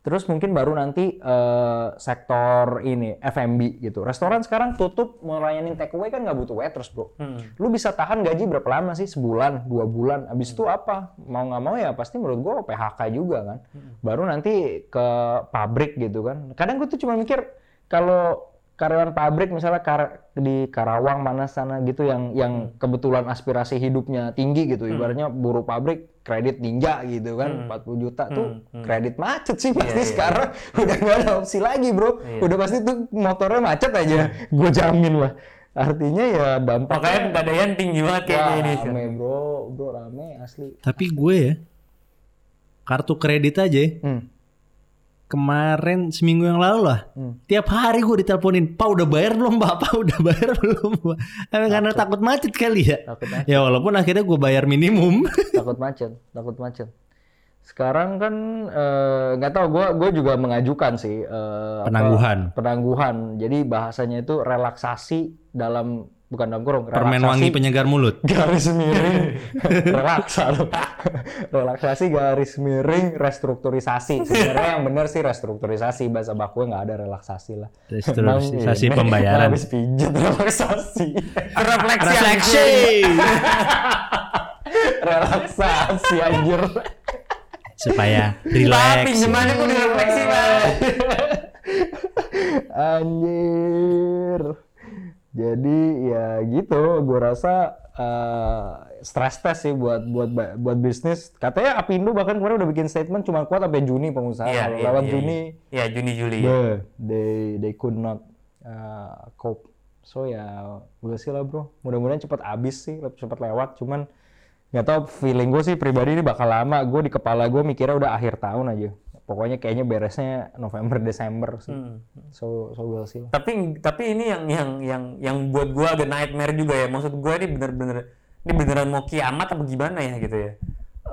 Terus mungkin baru nanti eh, sektor ini F&B gitu. Restoran sekarang tutup melayanin take away kan nggak butuh waiters bro. Hmm. Lu bisa tahan gaji berapa lama sih? Sebulan, dua bulan. Abis itu apa? Mau nggak mau ya pasti menurut gua PHK juga kan. Baru nanti ke pabrik gitu kan. Kadang gue tuh cuma mikir kalau karyawan pabrik misalnya kar- di Karawang mana sana gitu yang yang kebetulan aspirasi hidupnya tinggi gitu. Ibaratnya buruh pabrik kredit ninja gitu kan 40 juta tuh kredit macet sih pasti iya, sekarang. Udah nggak ada opsi lagi bro. Iya. udah pasti tuh motornya macet aja. Gue jamin lah. Artinya ya dampaknya Makanya pegadaian tinggi banget kayaknya ini. rame bro, bro rame asli. Tapi gue ya kartu kredit aja ya, Hmm. Kemarin seminggu yang lalu lah Hmm. tiap hari gue diteleponin pak udah bayar belum pak pak udah bayar belum pak karena takut macet kali ya Takut macet, ya walaupun akhirnya gue bayar minimum takut macet, takut macet. Sekarang kan eh, nggak tahu, gue gue juga mengajukan sih eh, apa, Penangguhan. penangguhan. Jadi bahasanya itu relaksasi dalam bukan dalam kurung, permen relaksasi. wangi penyegar mulut. Garis miring. Relaksa relaksasi garis miring restrukturisasi. Sebenarnya yang benar sih restrukturisasi. Bahasa bakunya nggak ada relaksasi lah. Restrukturisasi ini, pembayaran. Habis pijat relaksasi. Refleksi. refleksi. relaksasi anjir. Supaya relax. pinjamannya kok direfleksi, anjir jadi ya gitu. Gue rasa eh, stress test sih buat buat buat bisnis. Katanya Apindo bahkan kemarin udah bikin statement cuma kuat sampai Juni pengusaha. Kalau iya, lewat iya, Juni. Iya, Juni Juli. yeah, they they could not uh, cope. So ya gue sih lah bro. Mudah-mudahan cepat habis sih cepat lewat. Cuman nggak tahu feeling gue sih pribadi ini bakal lama. Gue di kepala gue mikirnya udah akhir tahun aja pokoknya kayaknya beresnya November Desember sih Hmm. so so we'll see. Tapi tapi ini yang yang yang yang buat gua agak nightmare juga ya. Maksud gua ini bener-bener ini beneran mau kiamat apa gimana ya gitu ya.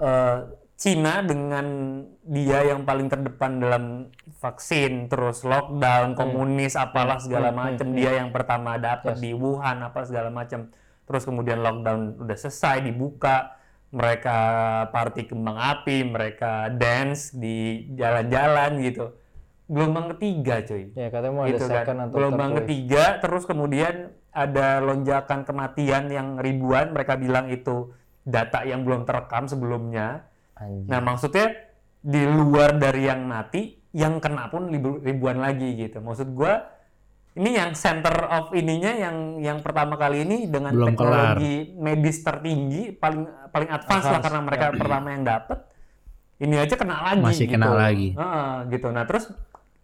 Eh Cina dengan dia yang paling terdepan dalam vaksin, terus lockdown, komunis, apalah segala macam, dia yang pertama dapat di Wuhan, apa segala macam. Terus kemudian lockdown udah selesai, dibuka, mereka party kembang api, mereka dance di jalan-jalan gitu. Gelombang ketiga, cuy ya katanya mau ada gitu second kan. atau Gelombang ketiga, terus kemudian ada lonjakan kematian yang ribuan. Mereka bilang itu data yang belum terekam sebelumnya. Anjir. Nah, maksudnya di luar dari yang mati, yang kena pun ribu- ribuan lagi gitu. Maksud gua ini yang center of ininya yang yang pertama kali ini dengan Belum teknologi medis tertinggi paling paling advance, lah karena mereka pertama yang dapat. Ini aja kena lagi Masih gitu. kena lagi. Heeh, gitu. Nah, terus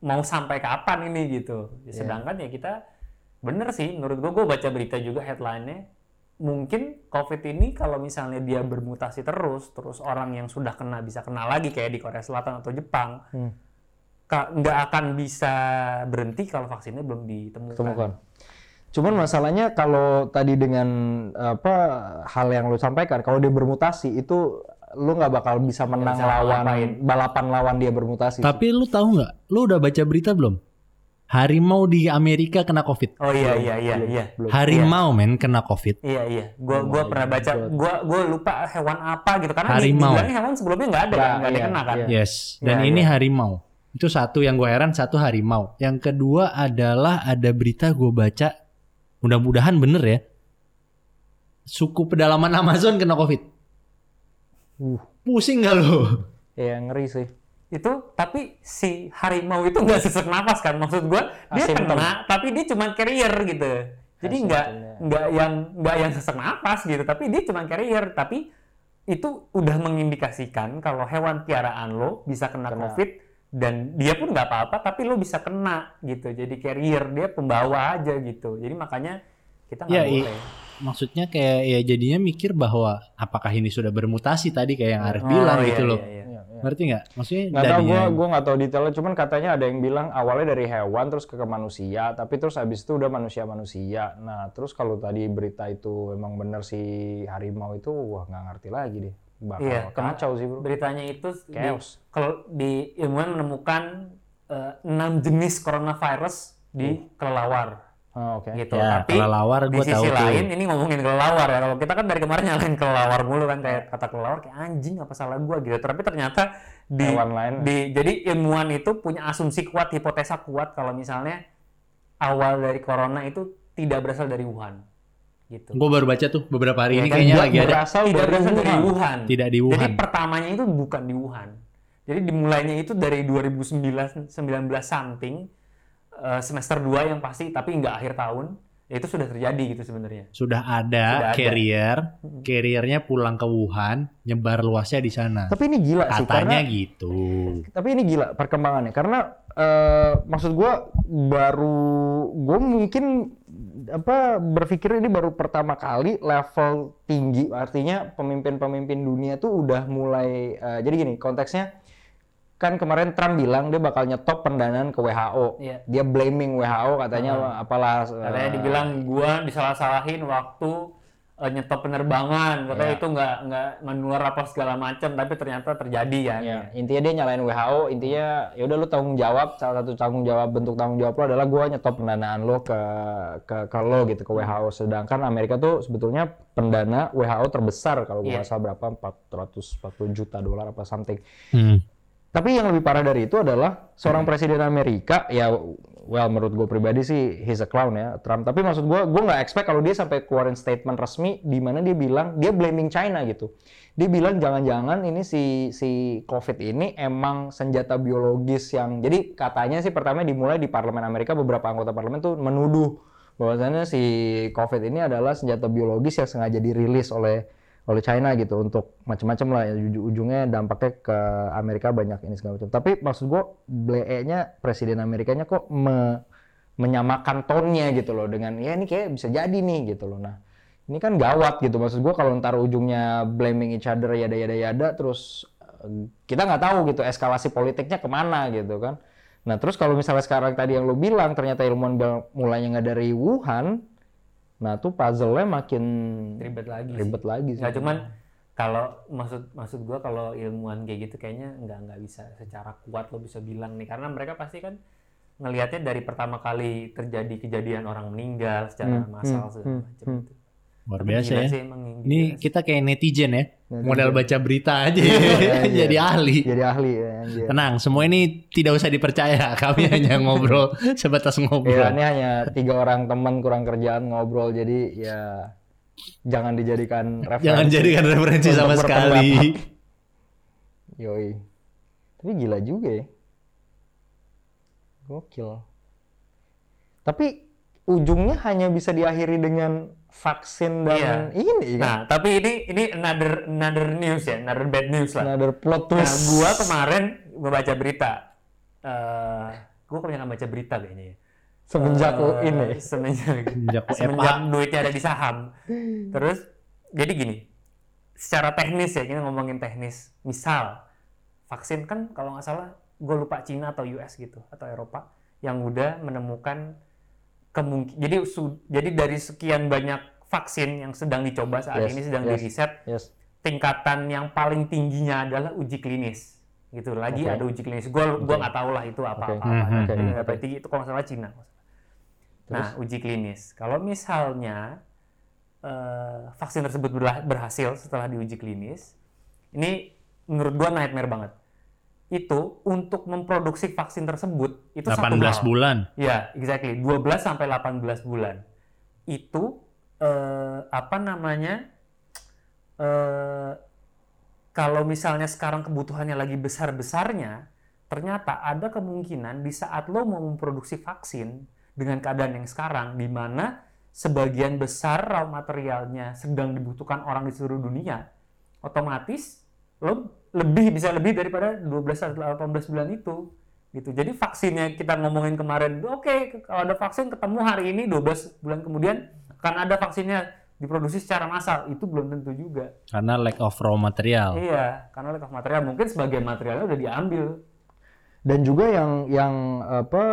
mau sampai kapan ini gitu. Sedangkan ya kita bener sih menurut gua gua baca berita juga headline-nya mungkin COVID ini kalau misalnya dia bermutasi terus, terus orang yang sudah kena bisa kena lagi kayak di Korea Selatan atau Jepang, Hmm. Nggak akan bisa berhenti kalau vaksinnya belum ditemukan. temukan. Cuman masalahnya kalau tadi dengan apa hal yang lu sampaikan, kalau dia bermutasi itu lu nggak bakal bisa menang bisa lawan balapan lawan dia bermutasi. tapi lu tahu nggak lu udah baca berita belum harimau di Amerika kena covid Oh iya iya iya iya. harimau men kena covid Iya iya, gua gua pernah baca, gua gua lupa hewan apa gitu karena di, Harimau. dibilangnya hewan sebelumnya nggak ada kan, Nggak, nggak ada iya, kena kan. iya. yes dan Ya, ini ya. harimau itu satu yang gue heran satu harimau yang kedua adalah ada berita gue baca mudah-mudahan bener ya suku pedalaman Amazon kena covid Uh, pusing nggak lo ya ngeri sih. Itu tapi si harimau itu nggak sesak napas kan, maksud gua dia Asimptom. kena tapi dia cuma carrier gitu. Jadi nggak Asimptomnya. nggak yang nggak yang sesak napas gitu, tapi dia cuma carrier. Tapi itu udah mengindikasikan kalau hewan piaraan lo bisa kena, Kena. covid dan dia pun nggak apa-apa, tapi lo bisa kena gitu. Jadi carrier dia pembawa aja gitu. Jadi makanya kita nggak Ya, boleh. maksudnya kayak ya jadinya mikir bahwa apakah ini sudah bermutasi tadi kayak yang Arif Oh, bilang iya, gitu loh iya, iya. Iya, iya. ngerti nggak maksudnya Nggak tahu gue gue nggak tahu detailnya, cuman katanya ada yang bilang awalnya dari hewan terus ke, ke manusia, tapi terus habis itu udah manusia manusia. Nah terus kalau tadi berita itu emang bener si harimau itu, wah nggak ngerti lagi deh. Bakal Iya, kacau sih bro. beritanya itu di- Chaos. kalau di ilmuwan menemukan eh, enam jenis coronavirus di kelelawar Oh, Oke. gitu. ya Tapi kelelawar di gue tahu sisi tuh lain ini ngomongin kelelawar ya. Kalau kita kan dari kemarin nyalain kelelawar mulu kan kayak kata kelelawar kayak anjing apa salah gua gitu. Tapi ternyata di lain. di jadi ilmuwan itu punya asumsi kuat, hipotesa kuat kalau misalnya awal dari corona itu tidak berasal dari Wuhan. Gitu. gue baru baca tuh beberapa hari Iya ini kan? kayaknya lagi ada berasal tidak dari berasal dari Wuhan. Tidak di Jadi Wuhan pertamanya itu bukan di Wuhan. Jadi dimulainya itu dari 2019 19 something eh, semester 2 yang pasti tapi nggak akhir tahun. Ya itu sudah terjadi gitu sebenarnya. sudah ada Sudah ada. carrier carriernya pulang ke Wuhan nyebar luasnya di sana Tapi ini gila sih katanya karena gitu tapi ini gila perkembangannya karena eh, maksud gua baru gua mungkin apa berpikir ini baru pertama kali level tinggi artinya pemimpin-pemimpin dunia tuh udah mulai eh, jadi gini konteksnya kan kemarin Trump bilang dia bakal nyetop pendanaan ke WHO. Iya. Dia blaming WHO katanya apalah eh, Katanya dibilang gua disalah-salahin waktu eh, nyetop penerbangan, katanya Iya. itu nggak nggak menular apa segala macam, tapi ternyata terjadi ya. Ya, intinya dia nyalain WHO, intinya ya udah lu tanggung jawab, salah satu tanggung jawab bentuk tanggung jawab lo adalah gua nyetop pendanaan lo ke ke ke lo gitu ke WHO. Sedangkan Amerika tuh sebetulnya pendana WHO terbesar kalau gua Iya. nggak salah berapa 440 juta dolar apa something. Hmm. Tapi yang lebih parah dari itu adalah seorang presiden Amerika, ya well menurut gue pribadi sih he's a clown ya Trump. Tapi maksud gue, gue nggak expect kalau dia sampai keluarin statement resmi di mana dia bilang dia blaming China gitu. Dia bilang jangan-jangan ini si si COVID ini emang senjata biologis yang jadi katanya sih pertama dimulai di parlemen Amerika beberapa anggota parlemen tuh menuduh bahwasannya si COVID ini adalah senjata biologis yang sengaja dirilis oleh oleh China gitu untuk macam-macam lah ya, uju- ujungnya dampaknya ke Amerika banyak ini segala macam. Tapi maksud gue nya presiden Amerikanya kok me- menyamakan tonnya gitu loh dengan ya ini kayak bisa jadi nih gitu loh. Nah ini kan gawat gitu maksud gue kalau ntar ujungnya blaming each other yada yada yada terus eh, kita nggak tahu gitu eskalasi politiknya ke mana gitu kan. Nah terus kalau misalnya sekarang tadi yang lo bilang ternyata ilmuwan mulainya nggak dari Wuhan, nah tuh puzzle-nya makin Ribet lagi. sih. ribet lagi sih. Nggak cuman kalau maksud maksud gua kalau ilmuwan kayak gitu kayaknya nggak nggak bisa secara kuat lo bisa bilang nih karena mereka pasti kan ngelihatnya dari pertama kali terjadi kejadian orang meninggal secara Hmm, massal hmm, segala macam hmm. gitu. Luar biasa ya. sih emang Ini kita kayak netizen ya. Netizen. Modal baca berita aja Iya, iya. jadi ahli. Jadi ahli ya anjir. Tenang, semua ini tidak usah dipercaya. Kami hanya ngobrol sebatas Iya, ngobrol. ini hanya tiga orang teman kurang kerjaan ngobrol jadi ya jangan dijadikan referensi. Jangan jadikan referensi sama sekali. Yoi. Tapi gila juga ya. Gokil. Tapi ujungnya hanya bisa diakhiri dengan vaksin dan ini kan. Nah, tapi ini ini another another news ya, another bad news lah. Another plot Nah, twist. gua kemarin gua baca berita. eh gua kebanyakan baca berita kayaknya ya. semenjak Eh, ini. Semenjak Semenjak semenjak duitnya ada di saham. Terus jadi gini, secara teknis ya kita ngomongin teknis. Misal vaksin kan kalau nggak salah gue lupa Cina atau US gitu atau Eropa yang udah menemukan kemungkin jadi su- jadi dari sekian banyak vaksin yang sedang dicoba saat Yes, ini sedang yes. diriset Yes. tingkatan yang paling tingginya adalah uji klinis. Gitu lagi Oke. ada uji klinis. Gue gua nggak tahu lah itu apa apa, nggak tinggi itu kalau nggak salah Cina nah uji klinis. Kalau misalnya eh, vaksin tersebut berhasil setelah diuji klinis ini menurut gua nightmare banget itu untuk memproduksi vaksin tersebut itu satu 18 hal. bulan. Ya, exactly. 12 sampai 18 bulan. Itu eh, apa namanya? eh kalau misalnya sekarang kebutuhannya lagi besar-besarnya, ternyata ada kemungkinan di saat lo mau memproduksi vaksin dengan keadaan yang sekarang di mana sebagian besar raw materialnya sedang dibutuhkan orang di seluruh dunia, otomatis lo lebih bisa lebih daripada 12 atau 18 bulan itu gitu. Jadi vaksinnya kita ngomongin kemarin, oke kalau ada vaksin ketemu hari ini 12 bulan kemudian akan ada vaksinnya diproduksi secara massal, itu belum tentu juga. Karena lack of raw material. Iya, karena lack of material mungkin sebagian materialnya udah diambil. Dan juga yang yang apa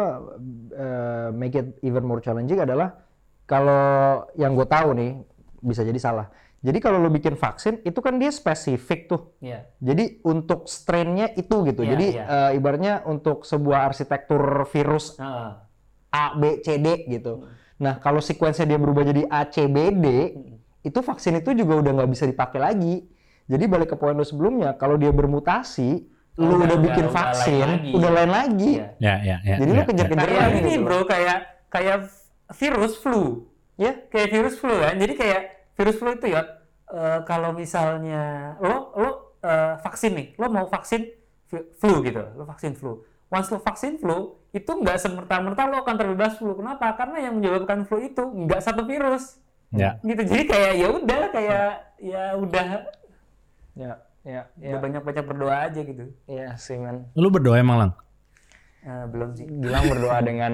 eh, make it even more challenging adalah kalau yang gue tahu nih bisa jadi salah. Jadi kalau lo bikin vaksin itu kan dia spesifik tuh. Iya. Jadi untuk strainnya itu gitu. Iya, Jadi iya. eh, ibaratnya untuk sebuah arsitektur virus Heeh. A, B, C, D gitu. Nah kalau sequence dia berubah jadi A, C, B, D, itu vaksin itu juga udah nggak bisa dipakai lagi. Jadi balik ke poin lo sebelumnya, kalau dia bermutasi, lu Udah- udah, bikin udah- udah vaksin, lain lagi. udah lain lagi. Iya. Ya, ya, ya. Jadi ya, lu kejar-kejar Kayak lagi ini gitu bro, kayak kayak virus flu. Ya, Kayak virus flu kan. Jadi kayak virus flu itu ya eh, kalau misalnya lo lo eh, vaksin nih, lo mau vaksin flu gitu, lo vaksin flu. Once lo vaksin flu, itu nggak semerta-merta lo akan terbebas flu. Kenapa? Karena yang menyebabkan flu itu nggak satu virus. Ya. Gitu. Jadi kayak ya udah kayak ya udah ya, ya, ya. ya, banyak-banyak berdoa aja gitu. ya sih men. Lu berdoa emang lang? Eh, belum sih. Gilang berdoa dengan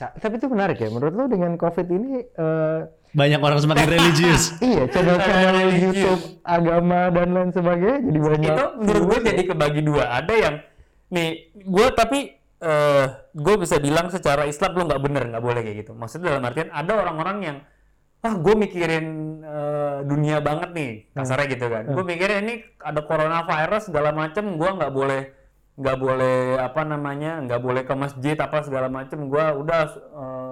tapi itu menarik ya. Menurut lo dengan COVID ini eh, Banyak orang semakin religius. iya channel-channel Religius. YouTube agama dan lain sebagainya jadi banyak. itu menurut gue jadi kebagi dua ada yang nih gue tapi eh gue bisa bilang secara Islam lo nggak bener nggak boleh kayak gitu maksudnya dalam artian ada orang-orang yang ah gue mikirin eh, dunia banget nih kasarnya gitu kan gue mikirin ini ada coronavirus segala macem gue nggak boleh nggak boleh apa namanya nggak boleh ke masjid apa segala macem gue udah eh,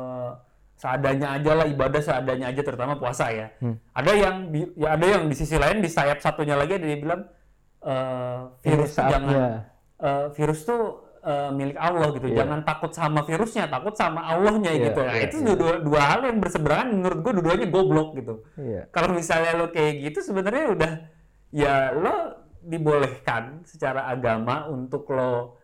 seadanya aja lah ibadah seadanya aja terutama puasa ya. Ada yang di, ya ada yang di sisi lain di sayap satunya lagi ada yang bilang eh, virus tuh jangan eh, virus tuh eh, milik Allah gitu. Jangan takut sama virusnya takut sama Allahnya Iya, gitu. Nah, iya, itu dua, dua hal yang berseberangan menurut gue dua-duanya goblok gitu. Iya. kalau misalnya lo kayak gitu sebenarnya udah ya lo dibolehkan secara agama untuk lo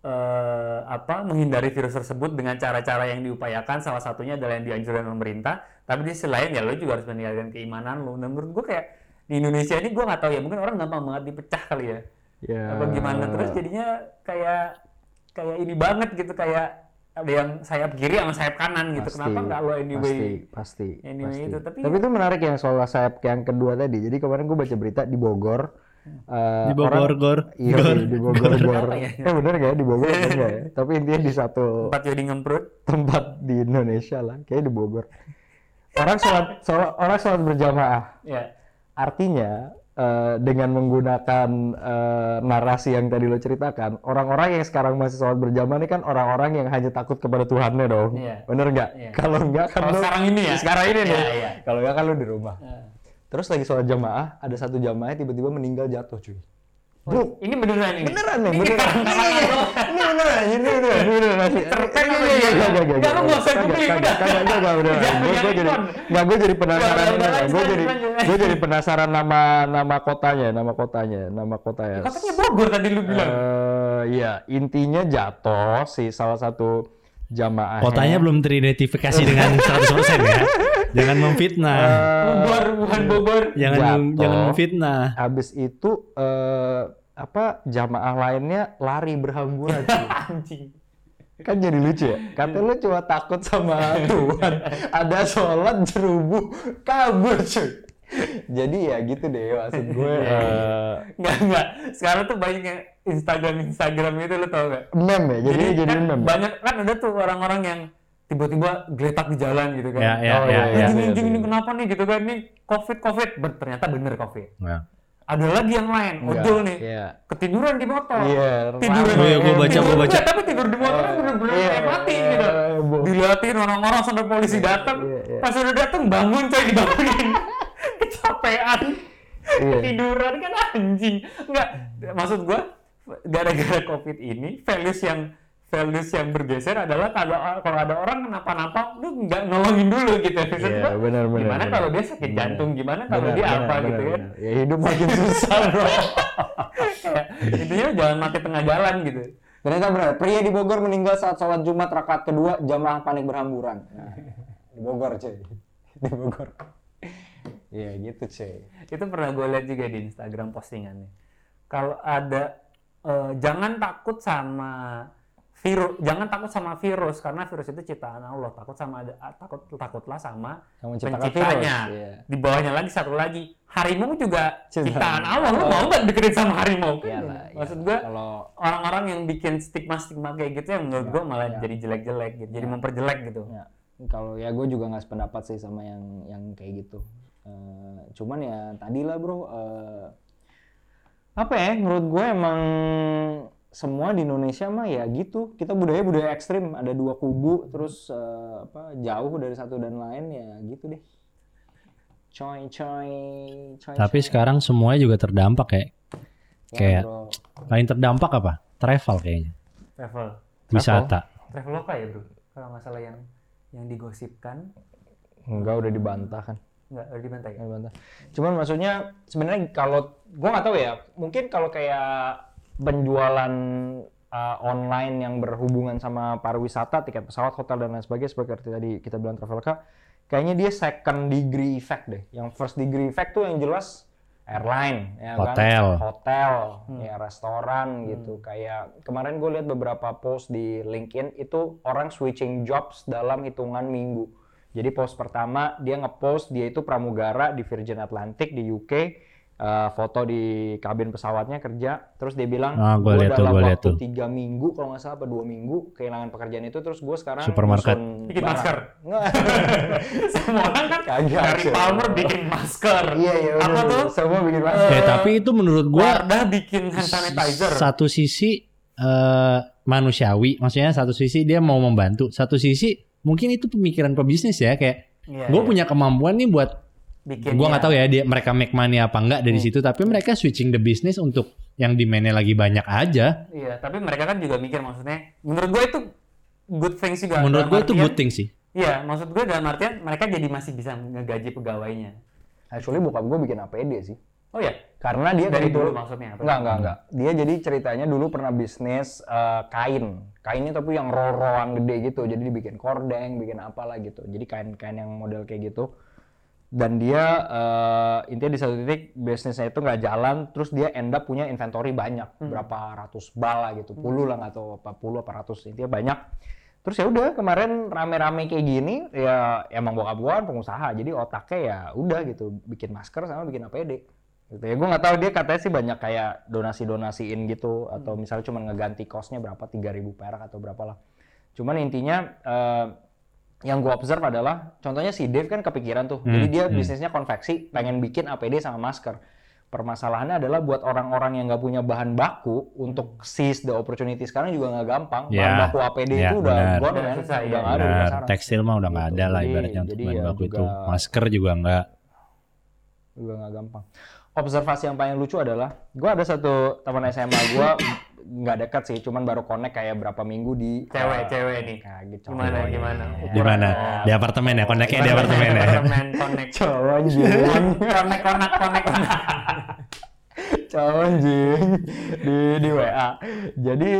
eh, apa menghindari virus tersebut dengan cara-cara yang diupayakan. Salah satunya adalah yang dianjurkan pemerintah. Tapi di sisi lain ya lo juga harus meninggalkan keimanan lo. Dan menurut gue kayak di Indonesia ini gue nggak tahu ya mungkin orang gampang banget dipecah kali ya. Ya. apa gimana? Terus jadinya kayak kayak ini banget gitu kayak ada yang sayap kiri sama sayap kanan gitu. Pasti, kenapa nggak lo anyway? pasti pasti anyway pasti. itu. Tapi, tapi itu menarik yang soal sayap yang kedua tadi. Jadi kemarin gue baca berita di Bogor eh, Di Bogor, orang- Gor. iya Gor. di Bogor Gor Apa ya? eh bener gak ya di Bogor bener nggak ya tapi intinya di satu tempat jadi ngemprut tempat di Indonesia lah kayak di Bogor orang sholat, sholat orang sholat berjamaah ya artinya eh, dengan menggunakan eh, narasi yang tadi lo ceritakan orang-orang yang sekarang masih sholat berjamaah ini kan orang-orang yang hanya takut kepada Tuhannya dong Iya. bener nggak Iya. kalau nggak kan Kalau lo- sekarang ini ya? sekarang ini nih Iya, iya. kalau nggak kan lo di rumah Nah. Terus lagi sholat jamaah ada satu jamaah tiba-tiba meninggal jatuh cuy Oh, ini beneran ini. beneran nih Ini beneran ini beneran ini beneran ini beneran Iya, apa iya, dia? iya, iya, iya, Nggak, lu nggak usah googling, udah. kagak, kagak, beneran. Jangan, Gue- jadi Kon. nggak gue jadi penasaran gue jadi gue jadi penasaran nama nama kotanya nama kotanya nama kotanya Katanya Bogor tadi lu bilang. Eh, iya intinya jatuh si salah satu jamaah Kotanya belum teridentifikasi dengan 100% ya. Jangan memfitnah. Bogor, bukan Bogor. jangan jatuh. jangan memfitnah. habis itu eh, apa jamaah lainnya lari berhamburan cuy. Anjing. kan jadi lucu ya katanya lu cuma takut sama Tuhan ada sholat jerubu kabur cuy jadi ya gitu deh maksud gue eh, Enggak, enggak. Sekarang tuh banyak yang Instagram Instagram itu lu tau gak? meme ya jadi jadi kan meme banyak kan ada tuh orang-orang yang tiba-tiba geletak di jalan gitu kan. Ya, ya, Oh, ya, iya, "Eh, ya. Iya, anjing, iya. ini kenapa nih gitu kan? Ini COVID, COVID. Ber- ternyata bener COVID. Ya. Ada lagi yang lain, ojol nih. iya. Ketiduran di motor. Iya, Tiduran. Oh iya, gua baca, gua baca. Tapi tidur di motor kan bener-bener Iya, kayak mati gitu. iya, bo- Diliatin orang-orang sampai polisi datang. iya, iya. Pas udah datang bangun coy dibangunin. Kecapean. Iya. Tiduran kan anjing. Enggak, maksud gua gara-gara Covid ini values yang values yang bergeser adalah kalau kalau ada orang kenapa-napa lu nggak nolongin dulu gitu. Maksud Iya, gua, benar, benar, Gimana benar. kalau dia sakit jantung, gimana kalau dia benar, apa benar, gitu kan. benar. ya hidup makin susah bro Kayak, intinya jangan mati tengah jalan gitu. ternyata benar pria di Bogor meninggal saat sholat Jumat rakaat kedua jamaah panik berhamburan nah, di Bogor cuy di Bogor Iya gitu cuy itu pernah gue lihat juga di Instagram postingannya kalau ada eh, jangan takut sama virus jangan takut sama virus karena virus itu ciptaan Allah. Takut sama ada takut takutlah sama Yang menciptakan penciptanya. virus, iya. di bawahnya lagi satu lagi. Harimau juga Ciptaan ciptaan Allah. Lu mau nggak deketin sama harimau? Iyalah, maksud iyalah. gue kalau orang-orang yang bikin stigma-stigma kayak gitu yang menurut gue malah ya. jadi jelek-jelek gitu jadi memperjelek gitu. Ya, kalau ya gue juga nggak sependapat sih sama yang yang kayak gitu. Eh, cuman ya tadi lah bro eh, apa ya menurut gue emang semua di Indonesia mah ya gitu kita budaya budaya ekstrim ada dua kubu terus eh, apa jauh dari satu dan lain ya gitu deh coy coy coy Tapi coy. sekarang semuanya juga terdampak kayak Ya, kayak bro. paling terdampak apa? Travel kayaknya. travel Wisata. traveloka ya bro kalau nggak salah yang yang digosipkan enggak udah dibantah kan nggak udah dibantai Nggak bantah. Cuman maksudnya sebenarnya kalau gua nggak tahu ya, mungkin kalau kayak penjualan uh, online yang berhubungan sama pariwisata, tiket pesawat, hotel dan lain sebagainya seperti tadi kita bilang Traveloka, kayaknya dia second degree effect deh. Yang first degree effect tuh yang jelas airline, ya Hotel. kan? Hotel, ya restoran gitu. Kayak kemarin gue lihat beberapa post di LinkedIn itu orang switching jobs dalam hitungan minggu. Jadi post pertama dia ngepost dia itu pramugara di Virgin Atlantic di UK, eh, foto di kabin pesawatnya kerja, terus dia bilang Ah, gua "Gua lihat tuh, dalam gua lihat waktu tuh." tiga minggu kalau nggak salah apa dua minggu kehilangan pekerjaan itu, terus gue sekarang Supermarket. Bikin barang." masker. Semua orang kan Kagak, dari. Palmer bikin masker. Iya iya. Apa bener. tuh? Semua bikin masker. Eh, tapi itu menurut gua Wardah bikin hand sanitizer. satu sisi eh, manusiawi, maksudnya satu sisi dia mau membantu, satu sisi mungkin itu pemikiran pebisnis ya kayak Iya, gue iya. punya kemampuan nih buat bikin gue ya. nggak tahu ya dia mereka make money apa enggak dari situ tapi mereka switching the business untuk yang demandnya lagi banyak aja Iya, tapi mereka kan juga mikir maksudnya. Menurut gue itu good things juga. menurut gue itu good thing sih Iya, maksud gue dalam artian mereka jadi masih bisa ngegaji pegawainya. Actually bokap gue bikin APD sih. Oh ya, Karena dia dari dulu maksudnya apa? Enggak, enggak, enggak. Dia jadi ceritanya dulu pernah bisnis eh, kain. Kainnya tapi yang roll-rollan gede gitu. Jadi dibikin kordeng, bikin apalah gitu. Jadi kain-kain yang model kayak gitu. Dan dia eh, intinya di satu titik bisnisnya itu nggak jalan, terus dia end up punya inventory banyak, berapa ratus bala gitu, puluh lah nggak tahu apa puluh apa ratus, intinya banyak. Terus ya udah kemarin rame-rame kayak gini, ya emang bokap gua kan pengusaha, jadi otaknya ya udah gitu, bikin masker sama bikin APD gitu. Ya gue nggak tahu dia katanya sih banyak kayak donasi donasiin gitu atau misalnya cuma ngeganti kosnya berapa 3000 perak atau berapa lah. Cuman intinya eh, yang gue observe adalah contohnya si Dave kan kepikiran tuh. Jadi dia bisnisnya konveksi pengen bikin APD sama masker. Permasalahannya adalah buat orang-orang yang nggak punya bahan baku untuk seize the opportunity sekarang juga nggak gampang. Bahan Ya, baku APD ya, itu udah gone Udah man susah, udah ya. nggak ada di pasaran tekstil mah udah nggak Gitu. ada lah Jadi- ibaratnya untuk jadi bahan ya baku itu. juga- masker juga nggak. Juga nggak gampang. Observasi yang paling lucu adalah, gue ada satu teman SMA gue nggak dekat sih, cuman baru connect kayak berapa minggu di Cewek, eh, cewek nih. kaget Gimana, cowok. gimana? di mana di apartemen ya koneknya di apartemen ya Apartemen connect. Cowok anjing, Connect, connect, connect, connect. cowok anjing di di WA. Jadi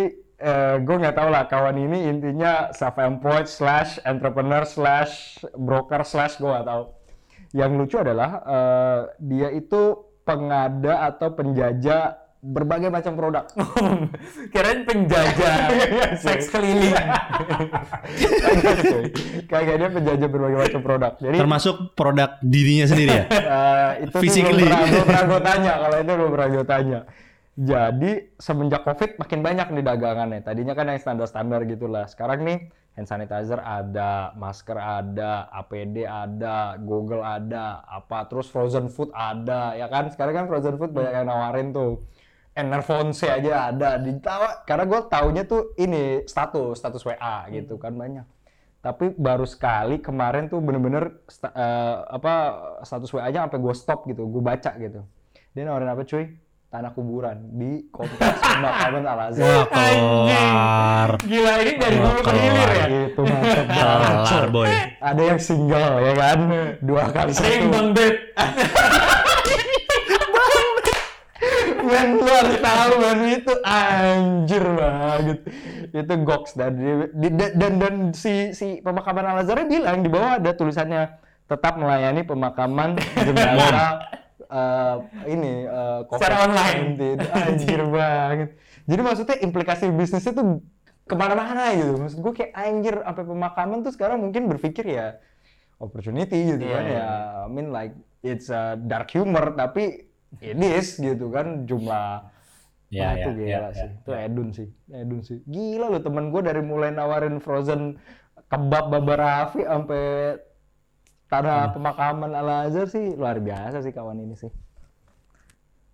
gue nggak tahu lah kawan ini intinya self employed slash entrepreneur slash broker slash gue nggak tahu. Yang lucu adalah eh, dia itu pengada atau penjajah berbagai macam produk. Kirain penjajah seks keliling. Dia penjajah berbagai macam produk. Jadi termasuk produk dirinya sendiri ya eh, itu sih belum Physically. pernah, belum pernah gue tanya. Kalau itu belum pernah gue tanya. Jadi semenjak COVID makin banyak nih dagangannya. Tadinya kan yang standar-standar gitulah. Sekarang nih hand sanitizer ada, masker ada, APD ada, Google ada, apa terus frozen food ada, ya kan? Sekarang kan frozen food banyak yang nawarin tuh. Enervonse aja ada ditawa karena gue taunya tuh ini status status WA gitu kan banyak tapi baru sekali kemarin tuh bener-bener sta- eh, apa status WA-nya sampai gue stop gitu, gue baca gitu. Dia nawarin apa cuy? Tanah kuburan di kompleks pemakaman Al Azhar. wah kelar Gila ini dari dulu ke hilir ya. Itu mantep banget. boy Ada yang single ya kan, dua kali Sering satu. bang Beb. Men lu harus tahu men itu anjir banget. Itu goks dan di- di- dan dan si si pemakaman Al Azhar bilang di bawah ada tulisannya tetap melayani pemakaman jenazah eh, ini eh, Secara online. COVID-19. Anjir banget. Jadi maksudnya implikasi bisnisnya tuh ke mana-mana gitu. Maksud gue kayak anjir sampai pemakaman tuh sekarang mungkin berpikir ya opportunity gitu Iya, kan iya, ya. I mean like it's a dark humor tapi it is gitu kan jumlah Ya, ya, itu gila ya, sih. ya, Itu Edun sih. Edun sih. Gila loh temen gue dari mulai nawarin frozen kebab Baba Raffi sampai tanah pemakaman Al Azhar sih luar biasa sih kawan ini sih.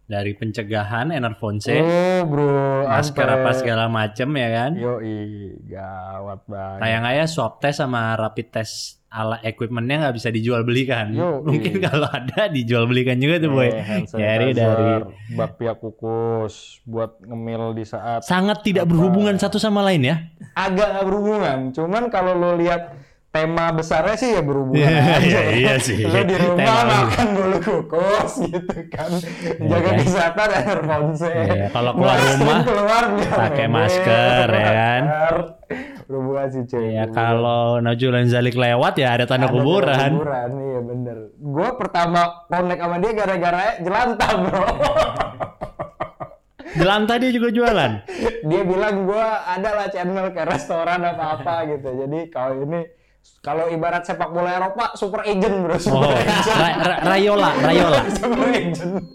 dari pencegahan enervonse Oh bro, masker apa segala macem ya kan? Yoi, gawat banget. kayak nggak ya swab test sama rapid test ala equipmentnya nggak bisa dijual belikan Yo, mungkin kalau ada dijual belikan juga tuh boy. Eh, dari dari bakpia kukus buat ngemil di saat sangat tidak berhubungan satu sama lain ya? Agak berhubungan. Cuman kalau lo lihat tema besarnya sih ya berhubungan Iya, aja. iya, iya sih. Lo di rumah Tema. makan bulu kukus gitu kan. Jaga kan? kesehatan air ponsel. Iya, kalau keluar rumah, keluar pakai masker, ya kan? Berhubungan sih cuy. Ya kalau Najulan Zalik lewat ya ada tanda Ada kuburan. kuburan, iya bener. Gue pertama connect sama dia gara-gara jelantah bro. Jelantah dia juga jualan. dia bilang gue ada lah channel kayak restoran apa apa gitu. Jadi kalau ini kalau ibarat sepak bola Eropa, super agent bro. Super oh, Rayola, Rayola. super agent.